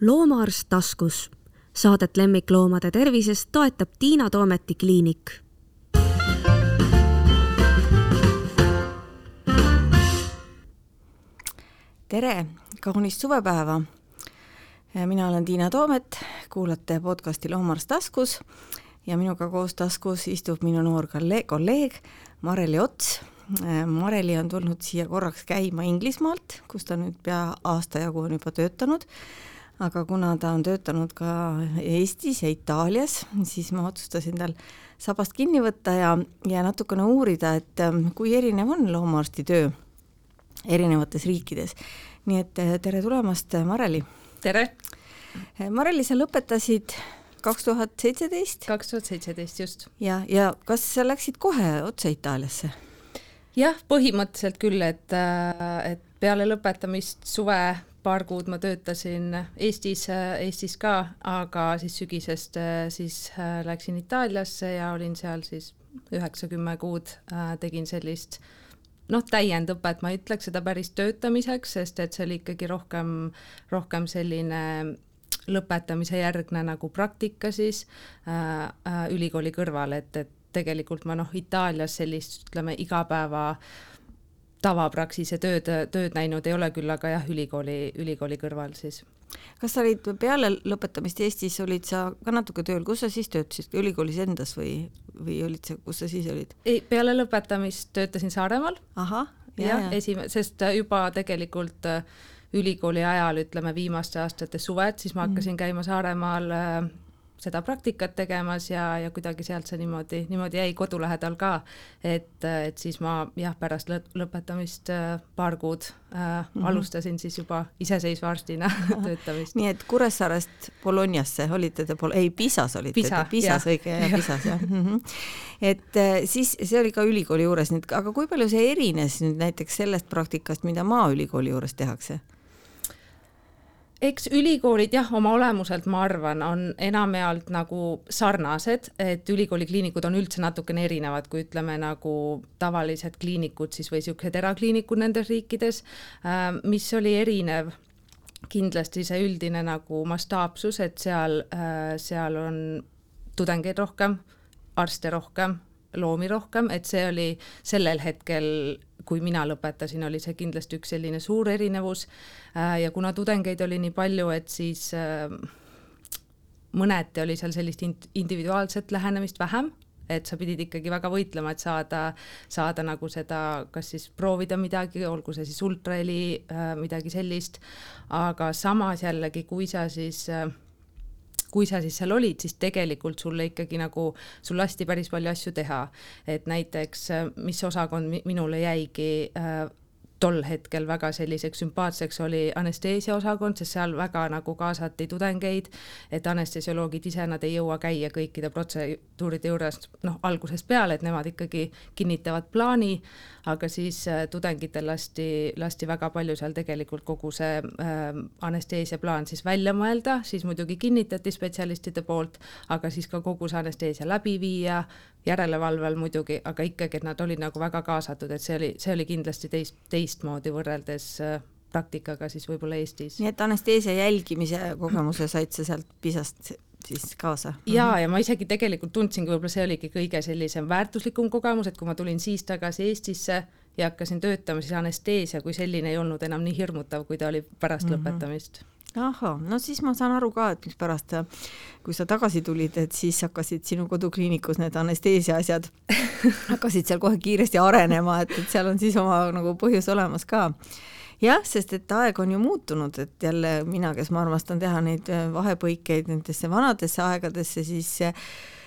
loomaarst taskus. Saadet lemmikloomade tervisest toetab Tiina Toometi kliinik. tere, kaunist suvepäeva. mina olen Tiina Toomet, kuulate podcasti Loomaarst taskus ja minuga koos taskus istub minu noor kolleeg Mareli Ots Mareli on tulnud siia korraks käima Inglismaalt, kus ta nüüd pea aasta jagu on juba töötanud aga kuna ta on töötanud ka Eestis ja Itaalias, siis ma otsustasin tal sabast kinni võtta ja, ja natukene uurida, et ähm, kui erinev on loomaarsti töö erinevates riikides. nii et äh, tere tulemast, Mareli! tere! Äh, Mareli, sa lõpetasid kaks tuhat seitseteist? kaks tuhat seitseteist, just. ja, ja kas sa läksid kohe otse Itaaliasse? jah, põhimõtteliselt küll, et, äh, et peale lõpetamist suve paar kuud ma töötasin Eestis, Eestis ka, aga siis sügisest siis äh, läksin Itaaliasse ja olin seal siis üheksa-kümme kuud, äh, tegin sellist noh, täiendõpet, ma ei ütleks seda päris töötamiseks, sest et see oli ikkagi rohkem, rohkem selline lõpetamise järgne nagu praktika siis äh, äh, ülikooli kõrval, et, et tegelikult ma noh, Itaalias sellist, ütleme, igapäeva äh, tavapraksise tööd, tööd näinud ei ole küll, aga jah, ülikooli, ülikooli kõrval siis. kas sa olid peale lõpetamist Eestis, olid sa ka natuke tööl, kus sa siis töötasid, ülikoolis endas või, või olid sa, kus sa siis olid? ei, peale lõpetamist töötasin Saaremaal. ahah, jah ja,, esime-, sest juba tegelikult äh, ülikooli ajal, ütleme viimaste aastate suved, siis ma hakkasin mm. käima Saaremaal äh, seda praktikat tegemas ja, ja kuidagi sealt see niimoodi, niimoodi jäi kodu lähedal ka. et, et siis ma jah, pärast lõpetamist äh, paar kuud äh, mm -hmm. alustasin siis juba iseseisva arstina töötamist. nii et Kuressaarest Bolognasse olite te ei Pisas olite Pisa, te, Pisas õige, jah, Pisas jah mm. -hmm. et äh, siis see oli ka ülikooli juures nüüd, aga kui palju see erines nüüd näiteks sellest praktikast, mida Maaülikooli juures tehakse? Eks ülikoolid jah, oma olemuselt ma arvan, on enamjaolt nagu sarnased, et ülikooli kliinikud on üldse natukene erinevad, kui ütleme nagu tavalised kliinikud siis või niisugused erakliinikud nendes riikides, ähm, mis oli erinev. Kindlasti see üldine nagu mastaapsus, et seal, äh, seal on tudengeid rohkem, arste rohkem, loomi rohkem, et see oli sellel hetkel kui mina lõpetasin, oli see kindlasti üks selline suur erinevus. Äh, ja kuna tudengeid oli nii palju, et siis äh, mõneti oli seal sellist individuaalset lähenemist vähem, et sa pidid ikkagi väga võitlema, et saada, saada nagu seda, kas siis proovida midagi, olgu see siis ultraheli, äh, midagi sellist, aga samas jällegi, kui sa siis äh, kui sa siis seal olid, siis tegelikult sulle ikkagi nagu, sul lasti päris palju asju teha. et näiteks, mis osakond minule jäigi äh, tol hetkel väga selliseks sümpaatseks oli anesteesiaosakond, sest seal väga nagu kaasati tudengeid, et anestesioloogid ise, nad ei jõua käia kõikide protseduuride juures noh, algusest peale, et nemad ikkagi kinnitavad plaani, aga siis äh, tudengitel lasti, lasti väga palju seal tegelikult kogu see äh, anesteesiaplaan siis välja mõelda, siis muidugi kinnitati spetsialistide poolt, aga siis ka kogu see anesteesia läbi viia, järelevalvel muidugi, aga ikkagi, et nad olid nagu väga kaasatud, et see oli, see oli kindlasti teist, teistmoodi võrreldes äh, praktikaga siis võib-olla Eestis. nii et anesteesia jälgimise kogemuse said sa sealt PISA-st siis kaasa? ja, ja ma isegi tegelikult tundsingi, võib-olla see oligi kõige sellisem väärtuslikum kogemus, et kui ma tulin siis tagasi Eestisse ja hakkasin töötama, siis anesteesia kui selline ei olnud enam nii hirmutav, kui ta oli pärast mm -hmm. lõpetamist ahah, no siis ma saan aru ka, et mispärast, kui sa tagasi tulid, et siis hakkasid sinu kodukliinikus need anesteesia asjad hakkasid seal kohe kiiresti arenema, et, et seal on siis oma nagu põhjus olemas ka. jah, sest et aeg on ju muutunud, et jälle mina, kes ma armastan teha neid vahepõikeid nendesse vanadesse aegadesse, siis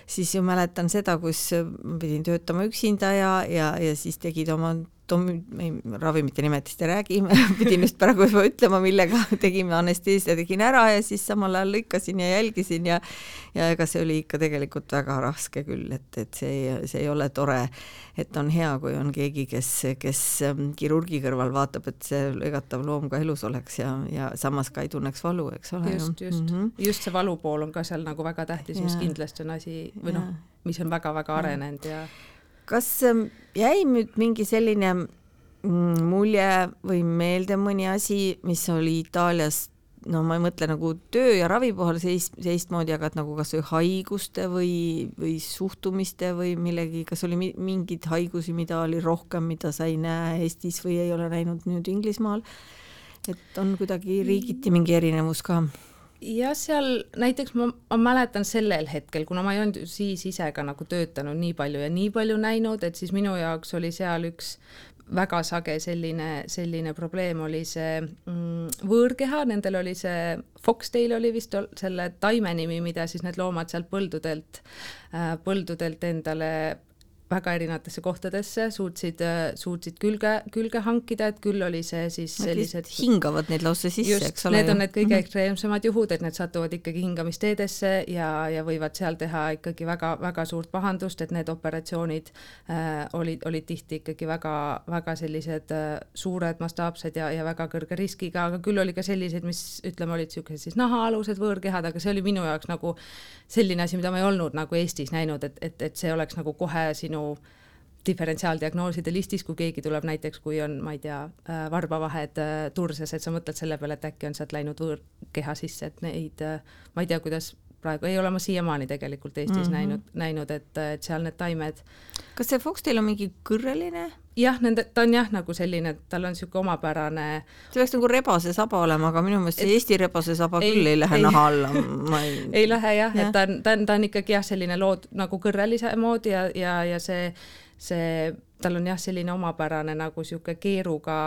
siis ju mäletan seda, kus ma pidin töötama üksinda ja, ja, ja siis tegid oma ravimite nimetist ei räägi, pidin just praegu juba ütlema, millega tegime anesteesia, tegin ära ja siis samal ajal lõikasin ja jälgisin ja ja ega see oli ikka tegelikult väga raske küll, et, et see, see ei ole tore, et on hea, kui on keegi, kes, kes ähm, kirurgi kõrval vaatab, et see lõigatav loom ka elus oleks ja, ja samas ka ei tunneks valu, eks ole. just, just mm, -hmm. just see valupool on ka seal nagu väga tähtis, mis kindlasti on asi või noh, mis on väga-väga arenenud ja kas ähm, jäi nüüd mingi selline mm, mulje või meelde mõni asi, mis oli Itaalias no ma ei mõtle nagu töö ja ravi puhul seis, teistmoodi, aga et nagu kasvõi haiguste või, või suhtumiste või millegi, kas oli mingeid haigusi, mida oli rohkem, mida sa ei näe Eestis või ei ole näinud nüüd Inglismaal? et on kuidagi riigiti mingi erinevus ka jah, seal näiteks ma, ma mäletan sellel hetkel, kuna ma ei olnud siis ise ka nagu töötanud nii palju ja nii palju näinud, et siis minu jaoks oli seal üks väga sage selline, selline probleem oli see mm, võõrkeha, nendel oli see, Foxtail oli vist selle taime nimi, mida siis need loomad sealt põldudelt äh,, põldudelt endale väga erinevatesse kohtadesse, suutsid, suutsid külge, külge hankida, et küll oli see siis nad sellised hingavad neid lausa sisse, eks ole. Need on need kõige mm -hmm. ekstreemsemad juhud, et need satuvad ikkagi hingamisteedesse ja, ja võivad seal teha ikkagi väga-väga suurt pahandust, et need operatsioonid äh, olid, olid tihti ikkagi väga-väga sellised äh, suured, mastaapsed ja, ja väga kõrge riskiga, aga küll oli ka selliseid, mis ütleme, olid niisugused siis nahaalused võõrkehad, aga see oli minu jaoks nagu selline asi, mida ma ei olnud nagu Eestis näinud, et, et, et see oleks nagu kohe sinu diferentsiaaldiagnooside listis, kui keegi tuleb näiteks, kui on, ma ei tea, äh, varbavahed äh, turses, et sa mõtled selle peale, et äkki on sealt läinud võõrkeha sisse, et neid, äh, ma ei tea, kuidas praegu, ei ole ma siiamaani tegelikult Eestis mm -hmm. näinud, näinud, et, et seal need taimed. kas see Foxtail on mingi kõrreline? jah, nende, ta on jah, nagu selline, tal on niisugune omapärane. see peaks nagu rebasesaba olema, aga minu meelest see Eesti rebasesaba ei, küll ei lähe ei, naha alla, ei. ei lähe jah ja., et ta on, ta on, ta on ikkagi jah, selline lood nagu kõrrelise moodi ja, ja, ja see, see, tal on jah, selline omapärane nagu niisugune keeruga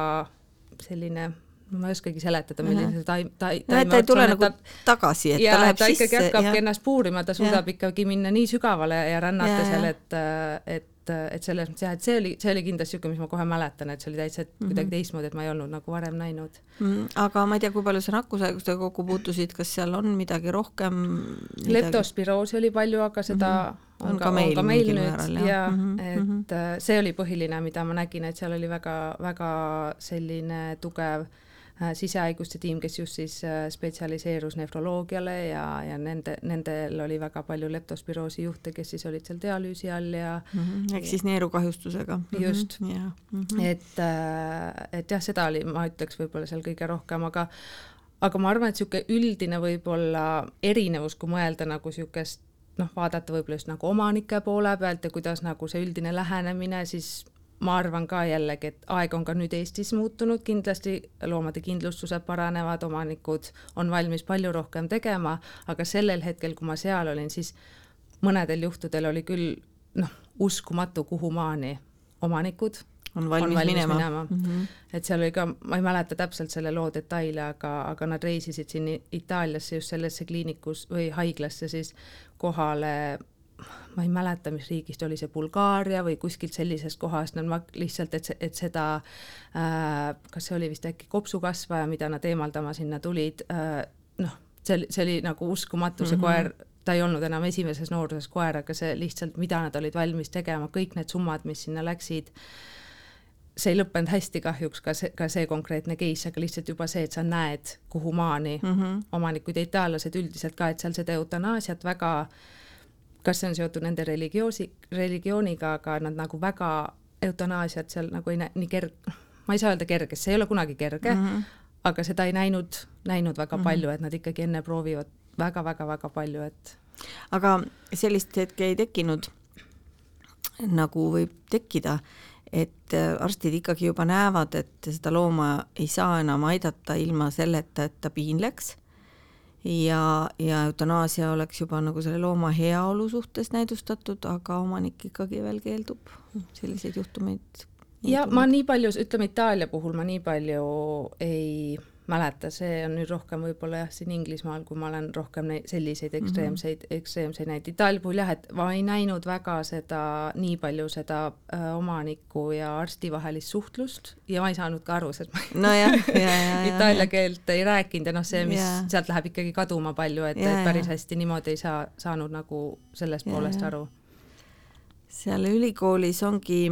selline ma ei oskagi seletada, milline see taim, taim, taim ta ei tule nagu ta, tagasi, et ja, ta läheb ta sisse. ikkagi hakkabki ennast puurima, ta suudab ja. ikkagi minna nii sügavale ja rännata ja, seal, et, et et selles mõttes jah, et see oli, see oli kindlasti niisugune, mis ma kohe mäletan, et see oli täitsa mm -hmm. kuidagi teistmoodi, et ma ei olnud nagu varem näinud mm. -hmm. aga ma ei tea, kui palju sa nakkushaigustega kokku puutusid, kas seal on midagi rohkem midagi...? leptospiroosi oli palju, aga seda mm -hmm. on, on ka, ka meil, ka meil nüüd määral, ja mm -hmm. et mm -hmm. see oli põhiline, mida ma nägin, et seal oli väga-väga selline tugev äh, Äh, sisehaiguste tiim, kes just siis äh, spetsialiseerus nefroloogiale ja, ja nende, nendel oli väga palju leptospiroosi juhte, kes siis olid seal dialüüsi all ja mm -hmm. ehk siis neerukahjustusega. just mm, -hmm. Yeah. Mm -hmm. et, äh, et jah, seda oli, ma ütleks võib-olla seal kõige rohkem, aga aga ma arvan, et niisugune üldine võib-olla erinevus, kui mõelda nagu niisugust noh, vaadata võib-olla just nagu omanike poole pealt ja kuidas nagu see üldine lähenemine siis ma arvan ka jällegi, et aeg on ka nüüd Eestis muutunud, kindlasti loomade kindlustused paranevad, omanikud on valmis palju rohkem tegema, aga sellel hetkel, kui ma seal olin, siis mõnedel juhtudel oli küll noh, uskumatu, kuhumaani omanikud on valmis, on valmis minema, minema.. Mm -hmm. et seal oli ka, ma ei mäleta täpselt selle loo detaile, aga, aga nad reisisid siin Itaaliasse just sellesse kliinikus või haiglasse siis kohale ma ei mäleta, mis riigist oli see, Bulgaaria või kuskilt sellisest kohast, no ma lihtsalt, et, et seda äh,, kas see oli vist äkki kopsukasvaja, mida nad eemaldama sinna tulid äh,, noh, see oli, see oli nagu uskumatu, see mm -hmm. koer, ta ei olnud enam esimeses nooruses koer, aga see lihtsalt, mida nad olid valmis tegema, kõik need summad, mis sinna läksid, see ei lõppenud hästi kahjuks, ka see, ka see konkreetne case, aga lihtsalt juba see, et sa näed, kuhu maani mm -hmm. omanikud ja itaallased üldiselt ka, et seal seda eutanaasiat väga äh, kas see on seotud nende religioosi, religiooniga, aga nad nagu väga eutanaasiat seal nagu ei näe nii kerg-, ma ei saa öelda kerge, see ei ole kunagi kerge mm, -hmm. aga seda ei näinud, näinud väga mm -hmm. palju, et nad ikkagi enne proovivad väga-väga-väga palju, et aga sellist hetke ei tekkinud, nagu võib tekkida, et äh, arstid ikkagi juba näevad, et seda looma ei saa enam aidata ilma selleta, et ta piinleks ja, ja eutanaasia oleks juba nagu selle looma heaolu suhtes näidustatud, aga omanik ikkagi veel keeldub selliseid juhtumeid. ja ma nii palju, ütleme Itaalia puhul ma nii palju ei mäleta, see on nüüd rohkem võib-olla jah, siin Inglismaal, kui ma olen rohkem selliseid mhm. ekstreemseid mm, -hmm. ekstreemseid näiteid. Itaalia puhul jah, et ma ei näinud väga seda, nii palju seda äh, omaniku ja arsti vahelist suhtlust ja ma ei saanud ka aru, sest ma no jah, ja, ja, ja, itaalia keelt ei rääkinud ja noh, see, mis ja. sealt läheb ikkagi kaduma palju, et, et päris hästi niimoodi ei saa, saanud nagu sellest ja, poolest ja. aru seal ülikoolis ongi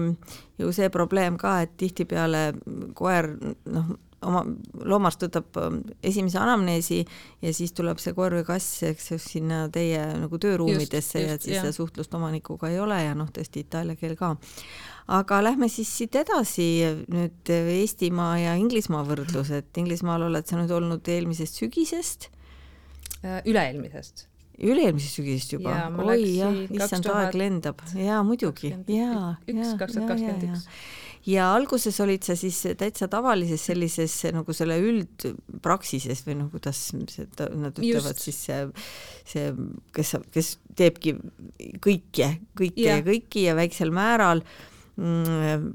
ju see probleem ka, et tihtipeale koer noh, oma loomarst võtab ähm, esimese anamneesi ja siis tuleb see koer või kass, eks ju, sinna teie nagu tööruumidesse just, just, ja siis jah. seda suhtlust omanikuga ei ole ja noh, tõesti itaalia keel ka. aga lähme siis siit edasi nüüd Eestimaa ja Inglismaa võrdlus, et Inglismaal oled sa nüüd olnud eelmisest sügisest? Äh, üle-eelmisest üle-eelmisest sügisest juba? oi jah, issand, aeg lendab. jaa, muidugi. jaa, tuhat kakskümmend üks ja alguses olid sa siis täitsa tavalises sellises nagu selle üldpraksises või noh, kuidas seda nad ütlevad Just. siis see, see, kes, kes teebki kõike, kõike ja. ja kõiki ja väiksel määral mm,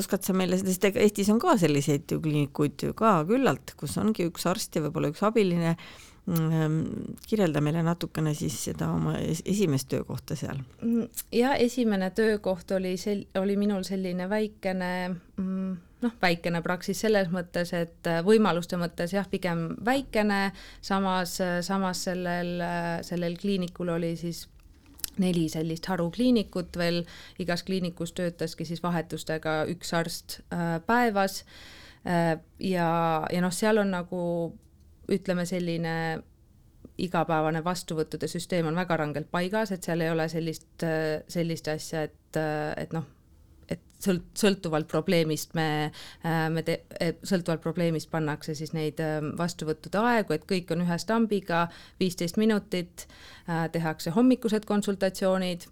oskad sa meile, sest ega Eestis on ka selliseid ju kliinikuid ka küllalt, kus ongi üks arst ja võib-olla üks abiline kirjelda meile natukene siis seda oma esimest töökohta seal. Mm, ja esimene töökoht oli sel-, oli minul selline väikene mm, noh, väikene praksis selles mõttes, et äh, võimaluste mõttes jah, pigem väikene, samas, äh, samas sellel, äh, sellel kliinikul oli siis neli sellist harukliinikut veel, igas kliinikus töötaski siis vahetustega üks arst päevas ja, ja noh, seal on nagu ütleme, selline igapäevane vastuvõttude süsteem on väga rangelt paigas, et seal ei ole sellist, sellist asja, et, et noh, et sõlt-, sõltuvalt probleemist me, me te-, sõltuvalt probleemist pannakse siis neid vastuvõttude aegu, et kõik on ühe stambiga, viisteist minutit, tehakse hommikused konsultatsioonid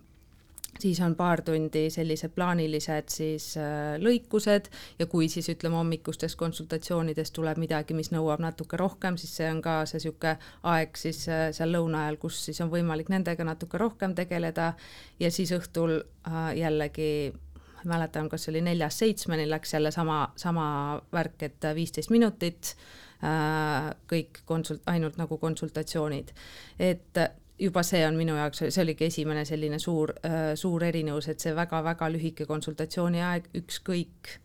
siis on paar tundi sellised plaanilised siis äh, lõikused ja kui siis ütleme hommikustes konsultatsioonides tuleb midagi, mis nõuab natuke rohkem, siis see on ka see niisugune aeg siis äh, seal lõuna ajal, kus siis on võimalik nendega natuke rohkem tegeleda ja siis õhtul äh, jällegi ei mäleta, kas oli neljast seitsmeni, läks jälle sama, sama värk, et viisteist minutit, kõik konsult-, ainult nagu konsultatsioonid. et juba see on minu jaoks, see oligi esimene selline suur, äh, suur erinevus, et see väga-väga lühike konsultatsiooni aeg, ükskõik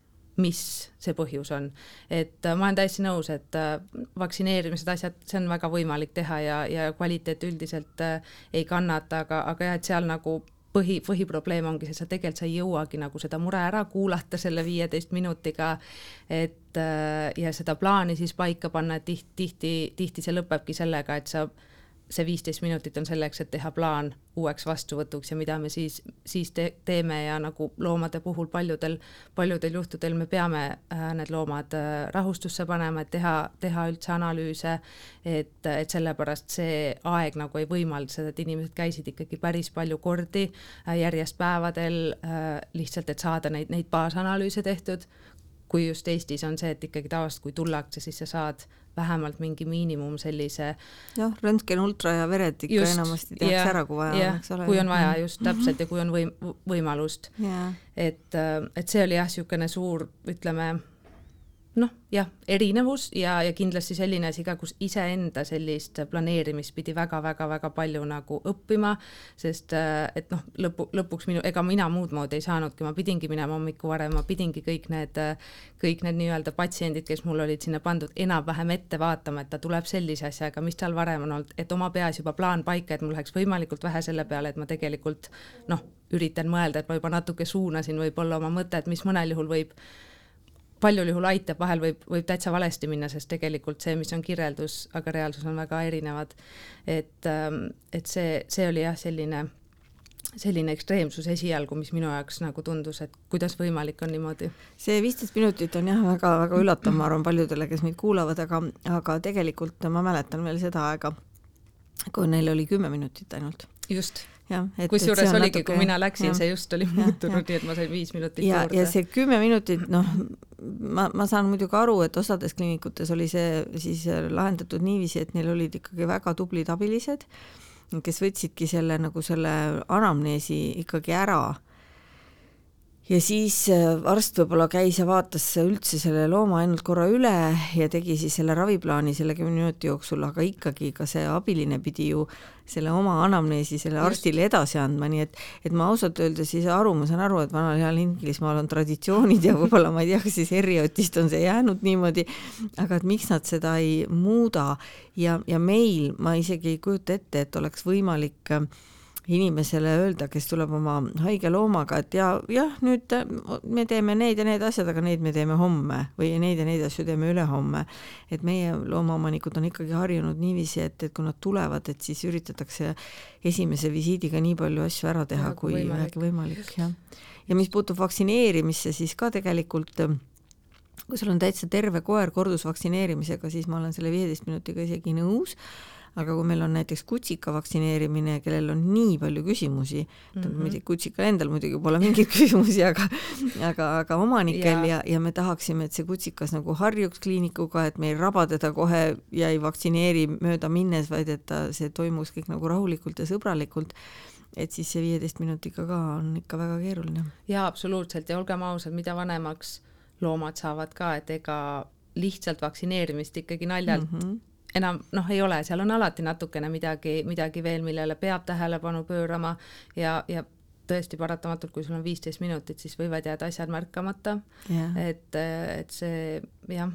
mis see põhjus on. et äh, ma olen täiesti nõus, et äh, vaktsineerimised, asjad, see on väga võimalik teha ja, ja kvaliteet üldiselt ei kannata, aga, aga jah, et seal nagu põhi, põhiprobleem ongi see, sa tegelikult sa ei jõuagi nagu seda mure ära kuulata selle viieteist minutiga, et ja seda plaani siis paika panna, et tihti, tihti, tihti see lõpebki sellega, et sa see viisteist minutit on selleks, et teha plaan uueks vastuvõtuks ja mida me siis, siis te teeme ja nagu loomade puhul paljudel, paljudel juhtudel me peame äh, need loomad äh, rahustusse panema, et teha, teha üldse analüüse, et, et sellepärast see aeg nagu ei võimalda seda, et inimesed käisid ikkagi päris palju kordi äh, järjest päevadel lihtsalt, et saada neid, neid baasanalüüse tehtud, kui just Eestis on see, et ikkagi tavaliselt, kui tullakse, siis sa saad vähemalt mingi miinimum sellise jah, röntgen, ultra ja vered ikka just, enamasti tehakse ära, kui vaja on, eks ole. kui on vaja, just täpselt ja kui on võim-, võimalust. et, et see oli jah, niisugune suur, ütleme noh, jah, erinevus ja, ja kindlasti selline asi ka, kus iseenda sellist planeerimist pidi väga-väga-väga palju nagu õppima, sest äh, et noh, lõpu, lõpuks minu, ega mina muud moodi ei saanudki, ma pidingi minema hommikul varem, ma pidingi kõik need, kõik need nii-öelda patsiendid, kes mul olid sinna pandud, enam-vähem ette vaatama, et ta tuleb sellise asjaga, mis tal varem on olnud, et oma peas juba plaan paika, et mul läheks võimalikult vähe selle peale, et ma tegelikult noh, üritan mõelda, et ma juba natuke suunasin võib-olla oma mõtet, mis mõnel juhul võib paljul juhul aitab, vahel võib, võib täitsa valesti minna, sest tegelikult see, mis on kirjeldus, aga reaalsus on väga erinevad. et, ähm, et see, see oli jah, selline, selline ekstreemsus esialgu, mis minu jaoks nagu tundus, et kuidas võimalik on niimoodi. see viisteist minutit on jah, väga-väga üllatav, ma arvan, paljudele, kes meid kuulavad, aga, aga tegelikult ma mäletan veel seda aega, kui neil oli kümme minutit ainult. just kusjuures oligi natuke..., kui mina läksin, see just oli muutunud, nii et ma sain viis minutit ja, juurde. ja see kümme minutit, noh, ma, ma saan muidugi aru, et osades kliinikutes oli see siis lahendatud niiviisi, et neil olid ikkagi väga tublid abilised, kes võtsidki selle nagu selle anamneesi ikkagi ära. Ja siis äh, arst võib-olla käis ja vaatas üldse selle looma ainult korra üle ja tegi siis selle raviplaani selle kümne minuti jooksul, aga ikkagi ka see abiline pidi ju selle oma anamneesi selle arstile edasi andma, nii et, et ma ausalt öeldes ei saa aru, ma saan aru, et vanal heal Inglismaal on traditsioonid ja võib-olla ma ei tea, kas siis Eriotist on see jäänud niimoodi, aga et miks nad seda ei muuda. Ja, ja meil ma isegi ei kujuta ette, et oleks võimalik äh, inimesele öelda, kes tuleb oma haige loomaga, et ja jah, nüüd me teeme need ja need asjad, aga neid me teeme homme või neid ja neid asju teeme ülehomme. et meie loomaomanikud on ikkagi harjunud niiviisi, et, et kui nad tulevad, et siis üritatakse esimese visiidiga nii palju asju ära teha, kui vähegi võimalik, jah. ja mis puutub vaktsineerimisse, siis ka tegelikult kui sul on täitsa terve koer kordusvaktsineerimisega, siis ma olen selle viieteist minutiga isegi nõus aga kui meil on näiteks kutsika vaktsineerimine, kellel on nii palju küsimusi mm, -hmm. muidugi kutsikal endal muidugi pole mingeid küsimusi, aga aga, aga omanikel ja, ja, ja me tahaksime, et see kutsikas nagu harjuks kliinikuga, et me ei raba teda kohe ja ei vaktsineeri mööda minnes, vaid et ta, see toimuks kõik nagu rahulikult ja sõbralikult et siis see viieteist minutiga ka on ikka väga keeruline. jaa, absoluutselt ja olgem ausad, mida vanemaks loomad saavad ka, et ega lihtsalt vaktsineerimist ikkagi naljalt mm -hmm enam noh, ei ole, seal on alati natukene midagi, midagi veel, millele peab tähelepanu pöörama ja, ja tõesti paratamatult, kui sul on viisteist minutit, siis võivad jääda asjad märkamata yeah.. et, et see jah,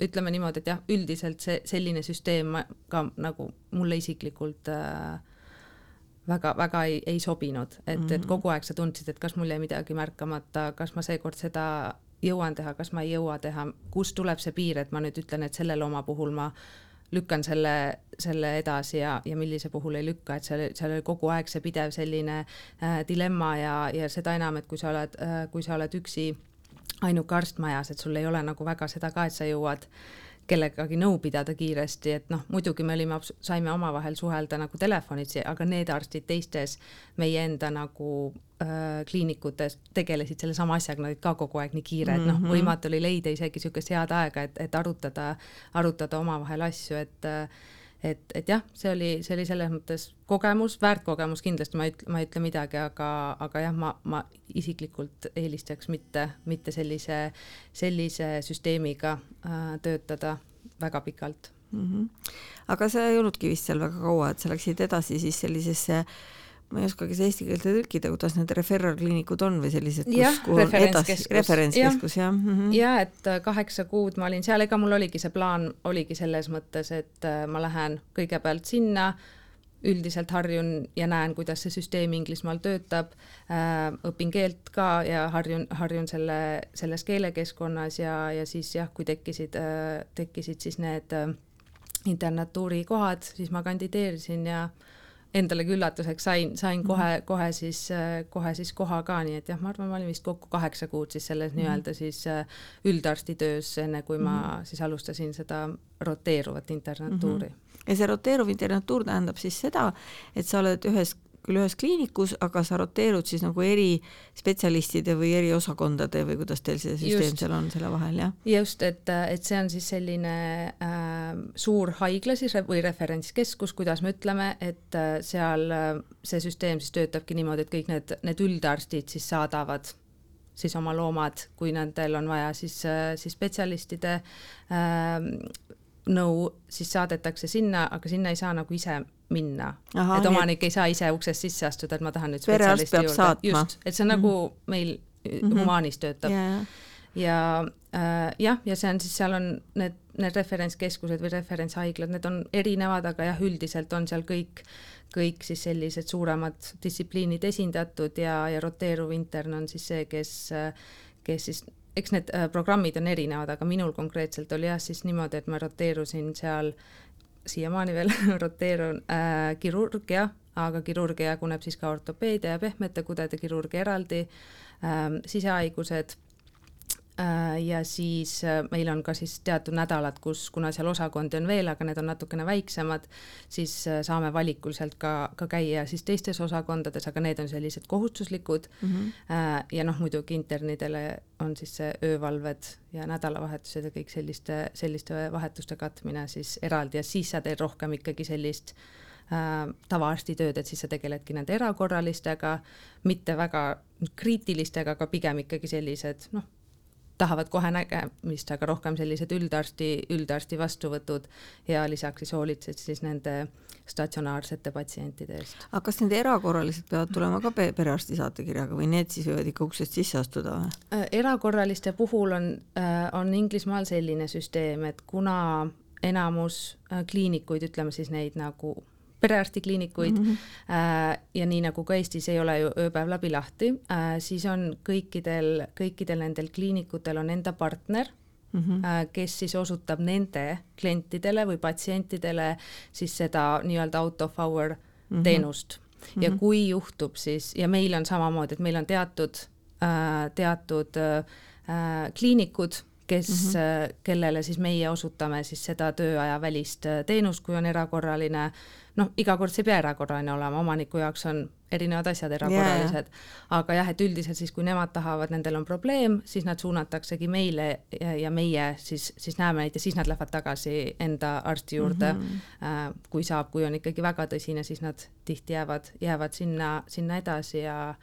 ütleme niimoodi, et jah, üldiselt see selline süsteem ka nagu mulle isiklikult äh, väga-väga ei, ei sobinud, et mm, -hmm. et mhm. kogu aeg sa tundsid, et kas mul jäi midagi märkamata, kas ma seekord seda jõuan teha, kas ma ei jõua teha, kust tuleb see piir, et ma nüüd ütlen, et selle looma puhul ma lükkan selle, selle edasi ja, ja millise puhul ei lükka, et seal, seal oli kogu aeg see pidev selline äh, dilemma ja, ja seda enam, et kui sa oled äh,, kui sa oled üksi ainuke arst majas, et sul ei ole nagu väga seda ka, et sa jõuad kellegagi nõu pidada kiiresti, et noh, muidugi me olime, saime omavahel suhelda nagu telefonitsi, aga need arstid teistes meie enda nagu kliinikutes tegelesid sellesama asjaga, nad olid ka kogu aeg nii kiired mm, -hmm. noh, mhm. võimatu oli leida isegi niisugust head aega, et, et arutada, arutada omavahel asju, et äh, et, et jah, see oli, see oli selles mõttes kogemus, väärt kogemus kindlasti, ma ei ütle, ma ei ütle midagi, aga, aga jah, ma, ma isiklikult eelistaks mitte, mitte sellise, sellise süsteemiga äh, töötada väga pikalt mm. -hmm. aga sa ei olnudki vist seal väga kaua, et sa läksid edasi siis sellisesse äh, ma ei oskagi seda eesti keelde tõlkida, kuidas need referral kliinikud on või sellised, kus, kuhu on edasi, referentskeskus jah mm -hmm.? ja et äh, kaheksa kuud ma olin seal, ega mul oligi see plaan, oligi selles mõttes, et äh, ma lähen kõigepealt sinna, üldiselt harjun ja näen, kuidas see süsteem Inglismaal töötab äh,, õpin keelt ka ja harjun, harjun selle, selles keelekeskkonnas ja, ja siis jah, kui tekkisid tekkisid siis need internatuuri kohad, siis ma kandideerisin ja äh, endalegi üllatuseks sain, sain kohe mm, -hmm. kohe siis, kohe siis koha ka, nii et jah, ma arvan, ma olin vist kokku kaheksa kuud siis selles mm -hmm. nii-öelda siis äh, üldarstitöös, enne kui ma mm -hmm. siis alustasin seda roteeruvat internatuuri mm. -hmm. ja see roteeruv internatuur tähendab siis seda, et sa oled ühes küll ühes kliinikus, aga sa roteerud siis nagu eri spetsialistide või eri osakondade või kuidas teil see süsteem just. seal on selle vahel, jah? just, et, et see on siis selline äh, suur haigla siis või referentskeskus, kuidas me ütleme, et äh, seal äh, see süsteem siis töötabki niimoodi, et kõik need, need üldarstid siis saadavad siis oma loomad, kui nendel on vaja siis, äh, siis spetsialistide äh, nõu, siis saadetakse sinna, aga sinna ei saa nagu ise minna. et omanik ei saa ise uksest sisse astuda, et ma tahan nüüd spetsialisti juurde. just, et see on nagu mm -hmm. meil mm -hmm. humaanis töötab yeah.. ja äh, jah, ja see on siis, seal on need, need referentskeskused või referentshaiglad, need on erinevad, aga jah, üldiselt on seal kõik, kõik siis sellised suuremad distsipliinid esindatud ja, ja roteeruv intern on siis see, kes, kes siis eks need äh, programmid on erinevad, aga minul konkreetselt oli jah siis niimoodi, et ma roteerusin seal siiamaani veel roteerun äh, kirurgia, aga kirurgia jaguneb siis ka ortopeedia ja pehmete kudede kirurgia eraldi äh,, sisehaigused ja siis äh, meil on ka siis teatud nädalad, kus, kuna seal osakondi on veel, aga need on natukene väiksemad, siis äh, saame valikuliselt ka, ka käia siis teistes osakondades, aga need on sellised kohustuslikud mm. -hmm. ja noh, muidugi internidele on siis see öövalved ja nädalavahetused ja kõik selliste, selliste vahetuste katmine siis eraldi ja siis sa teed rohkem ikkagi sellist äh, tavaarstitööd, et siis sa tegeledki nende erakorralistega, mitte väga kriitilistega, aga pigem ikkagi sellised noh tahavad kohe nägemist, aga rohkem sellised üldarsti, üldarsti vastuvõtud ja lisaks siis hoolitsed siis nende statsionaarsete patsientide eest. aga kas need erakorralised peavad tulema ka perearsti saatekirjaga või need siis võivad ikka uksest sisse astuda või? Äh, erakorraliste puhul on, äh, on Inglismaal selline süsteem, et kuna enamus äh, kliinikuid, ütleme siis neid nagu perearstikliinikuid mm -hmm. ja nii nagu ka Eestis ei ole ju ööpäev läbi lahti, siis on kõikidel, kõikidel nendel kliinikutel on enda partner mm, -hmm. kes siis osutab nende klientidele või patsientidele siis seda nii-öelda out of hour mm -hmm. teenust. ja mm -hmm. kui juhtub siis, ja meil on samamoodi, et meil on teatud, teatud kliinikud, kes mm, -hmm. kellele siis meie osutame siis seda tööaja välist teenust, kui on erakorraline äh, noh, iga kord see ei pea erakorraline olema, omaniku jaoks on erinevad asjad erakorralised yeah., aga jah, et üldiselt siis, kui nemad tahavad, nendel on probleem, siis nad suunataksegi meile ja, ja meie siis, siis näeme neid ja siis nad lähevad tagasi enda arsti juurde mm. -hmm. kui saab, kui on ikkagi väga tõsine, siis nad tihti jäävad, jäävad sinna, sinna edasi ja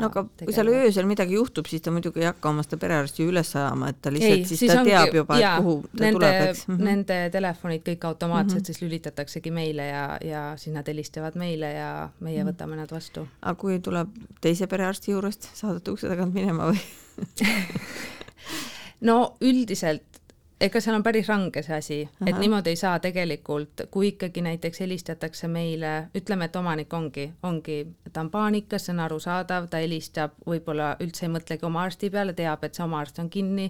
no aga tegema. kui seal öösel midagi juhtub, siis ta muidugi ei hakka oma seda perearsti üles ajama, et ta lihtsalt ei, siis, siis ta ongi, teab juba, et kuhu ta nende, tuleb, eks mm. -hmm. Nende telefonid kõik automaatselt mm -hmm. siis lülitataksegi meile ja, ja siis nad helistavad meile ja meie mm -hmm. võtame nad vastu. aga kui tuleb teise perearsti juurest, saadate ukse tagant minema või no üldiselt ega seal on päris range see asi, et niimoodi ei saa tegelikult, kui ikkagi näiteks helistatakse meile, ütleme, et omanik ongi, ongi, ta on paanikas, see on arusaadav, ta helistab, võib-olla üldse ei mõtlegi oma arsti peale, teab, et see oma arst on kinni,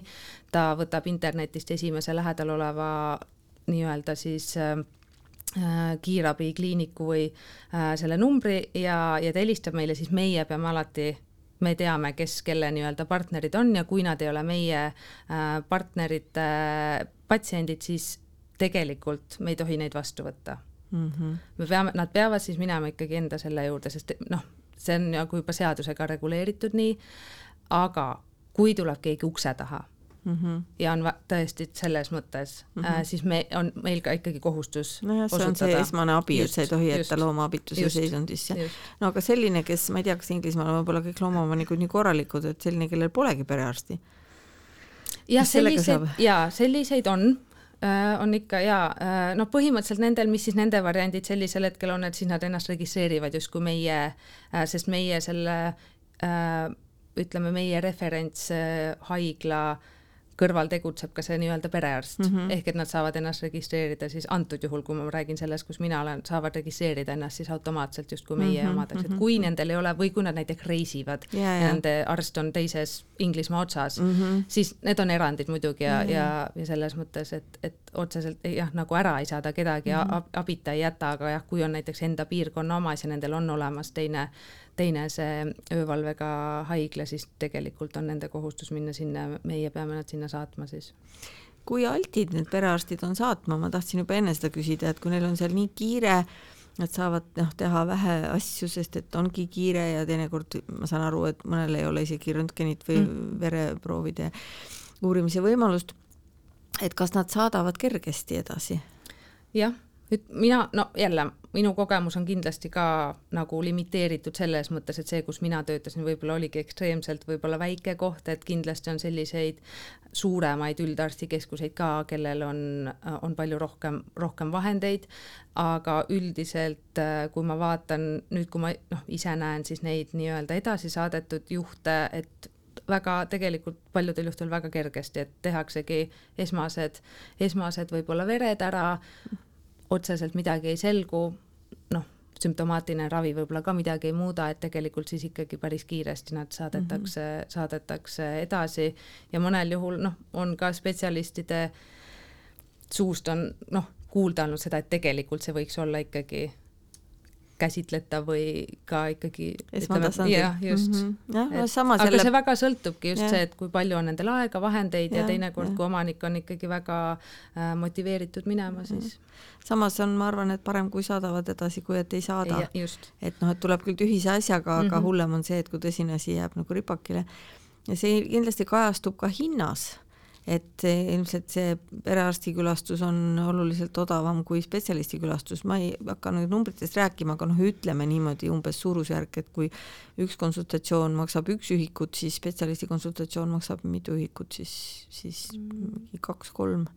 ta võtab internetist esimese lähedal oleva nii-öelda siis äh, kiirabikliiniku või äh, selle numbri ja, ja ta helistab meile, siis meie peame alati me teame, kes kelle nii-öelda partnerid on ja kui nad ei ole meie äh, partnerite patsiendid, siis tegelikult me ei tohi neid vastu võtta mm. -hmm. me peame, nad peavad siis minema ikkagi enda selle juurde, sest noh, see on nagu juba seadusega reguleeritud nii, aga kui tuleb keegi ukse taha mm -hmm. ja on tõesti selles mõttes mm, -hmm. äh, siis me, on meil ka ikkagi kohustus nojah, see on see esmane abi, et sa ei tohi jätta looma abituse seisundisse. no aga selline, kes, ma ei tea, kas Inglismaal võib-olla kõik loomaomanikud nii korralikud, et selline, kellel polegi perearsti. jah, selliseid, jaa, selliseid on äh, on ikka ja äh, noh, põhimõtteliselt nendel, mis siis nende variandid sellisel hetkel on, et siis nad ennast registreerivad justkui meie äh,, sest meie selle ütleme, meie referentshaigla äh, kõrval tegutseb ka see nii-öelda perearst mm, -hmm. ehk et nad saavad ennast registreerida siis antud juhul, kui ma räägin sellest, kus mina olen, saavad registreerida ennast siis automaatselt justkui meie mm -hmm. omadeks, et mhm. kui nendel ei ole või kui nad näiteks reisivad yeah, ja nende arst on teises Inglismaa otsas mm, -hmm. siis need on erandid muidugi ja mm, -hmm. ja, ja selles mõttes, et, et otseselt jah, nagu ära ei saada kedagi mm -hmm. abita ei jäta, aga jah, kui on näiteks enda piirkonna omas ja nendel on olemas teine teine see öövalvega haigla, siis tegelikult on nende kohustus minna sinna, meie peame nad sinna saatma siis. kui altid need perearstid on saatma, ma tahtsin juba enne seda küsida, et kui neil on seal nii kiire, nad saavad noh, teha vähe asju, sest et ongi kiire ja teinekord ma saan aru, et mõnel ei ole isegi röntgenit või mm. vereproovide uurimise võimalust. et kas nad saadavad kergesti edasi? jah nüüd mina, no jälle, minu kogemus on kindlasti ka nagu limiteeritud selles mõttes, et see, kus mina töötasin, võib-olla oligi ekstreemselt võib-olla väike koht, et kindlasti on selliseid suuremaid üldarstikeskuseid ka, kellel on, on palju rohkem, rohkem vahendeid, aga üldiselt, kui ma vaatan nüüd, kui ma noh, ise näen siis neid nii-öelda edasi saadetud juhte, et väga tegelikult paljudel juhtudel väga kergesti, et tehaksegi esmased, esmased võib-olla vered ära, otseselt midagi ei selgu, noh, sümptomaatiline ravi võib-olla ka midagi ei muuda, et tegelikult siis ikkagi päris kiiresti nad saadetakse mm, -hmm. saadetakse edasi ja mõnel juhul noh, on ka spetsialistide suust on noh, kuulda olnud seda, et tegelikult see võiks olla ikkagi käsitletav või ka ikkagi esmatasandil. jah, just mm. -hmm. jah, no sama aga selle... see väga sõltubki just ja. see, et kui palju on nendel aega, vahendeid ja, ja teinekord, kui omanik on ikkagi väga äh, motiveeritud minema, siis samas on, ma arvan, et parem, kui saadavad edasi, kui et ei saada. et noh, et tuleb küll tühise asjaga, aga mm -hmm. hullem on see, et kui tõsine asi jääb nagu ripakile. ja see kindlasti kajastub ka hinnas et ilmselt see perearstikülastus on oluliselt odavam kui spetsialistikülastus, ma ei hakka nüüd numbritest rääkima, aga noh, ütleme niimoodi umbes suurusjärk, et kui üks konsultatsioon maksab üks ühikut, siis spetsialisti konsultatsioon maksab mitu ühikut, siis, siis mingi kaks-kolm.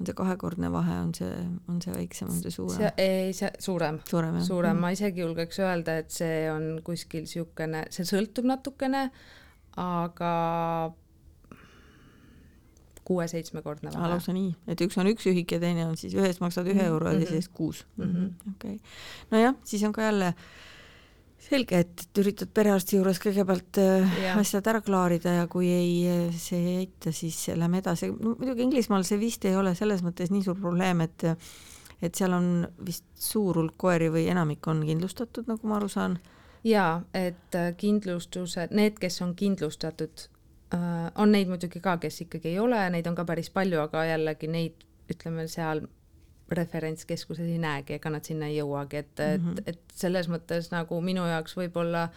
On see kahekordne vahe, on see, on see väiksem, on see suurem? ei, see suurem, suurem, suurem., ma isegi julgeks öelda, et see on kuskil niisugune, see sõltub natukene, aga kuue-seitsmekordne vahe. lausa nii, et üks on üks ühik ja teine on siis ühes maksad ühe Mhm, euro ja mhm. teises kuus. Mhm. okei, nojah, siis on ka jälle selge, et, üritad perearsti juures kõigepealt äh, Jah. asjad ära klaarida ja kui ei, see ei aita, siis lähme edasi. no muidugi Inglismaal see vist ei ole selles mõttes nii suur probleem, et et seal on vist suur hulk koeri või enamik on kindlustatud, nagu ma aru saan. jaa, et äh, kindlustused, need, kes on kindlustatud, on neid muidugi ka, kes ikkagi ei ole, neid on ka päris palju, aga jällegi neid, ütleme seal referentskeskuses ei näegi, ega nad sinna ei jõuagi, et mm, -hmm. Mhm. et, et selles mõttes nagu minu jaoks võib-olla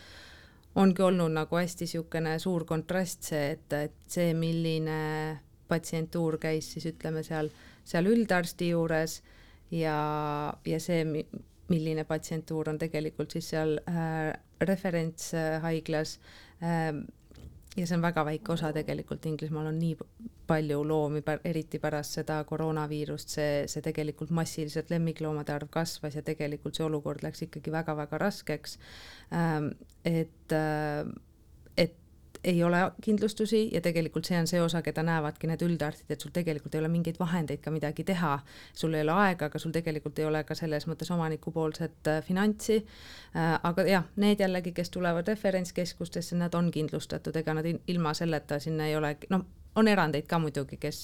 ongi olnud nagu hästi niisugune suur kontrast see, et, et see, milline patsientuur käis siis ütleme seal, seal üldarsti juures ja, ja see, milline patsientuur on tegelikult siis seal äh, referentshaiglas äh, ja see on väga väike osa tegelikult, Inglismaal on nii palju loomi, eriti pärast seda koroonaviirust, see, see tegelikult massiliselt lemmikloomade arv kasvas ja tegelikult see olukord läks ikkagi väga-väga raskeks. et, et ei ole kindlustusi ja tegelikult see on see osa, keda näevadki need üldarstid, et sul tegelikult ei ole mingeid vahendeid ka midagi teha. sul ei ole aega, aga sul tegelikult ei ole ka selles mõttes omanikupoolset äh, finantsi äh,. aga jah, need jällegi, kes tulevad referentskeskustesse, nad on kindlustatud, ega nad ilma selleta sinna ei ole, noh, on erandeid ka muidugi, kes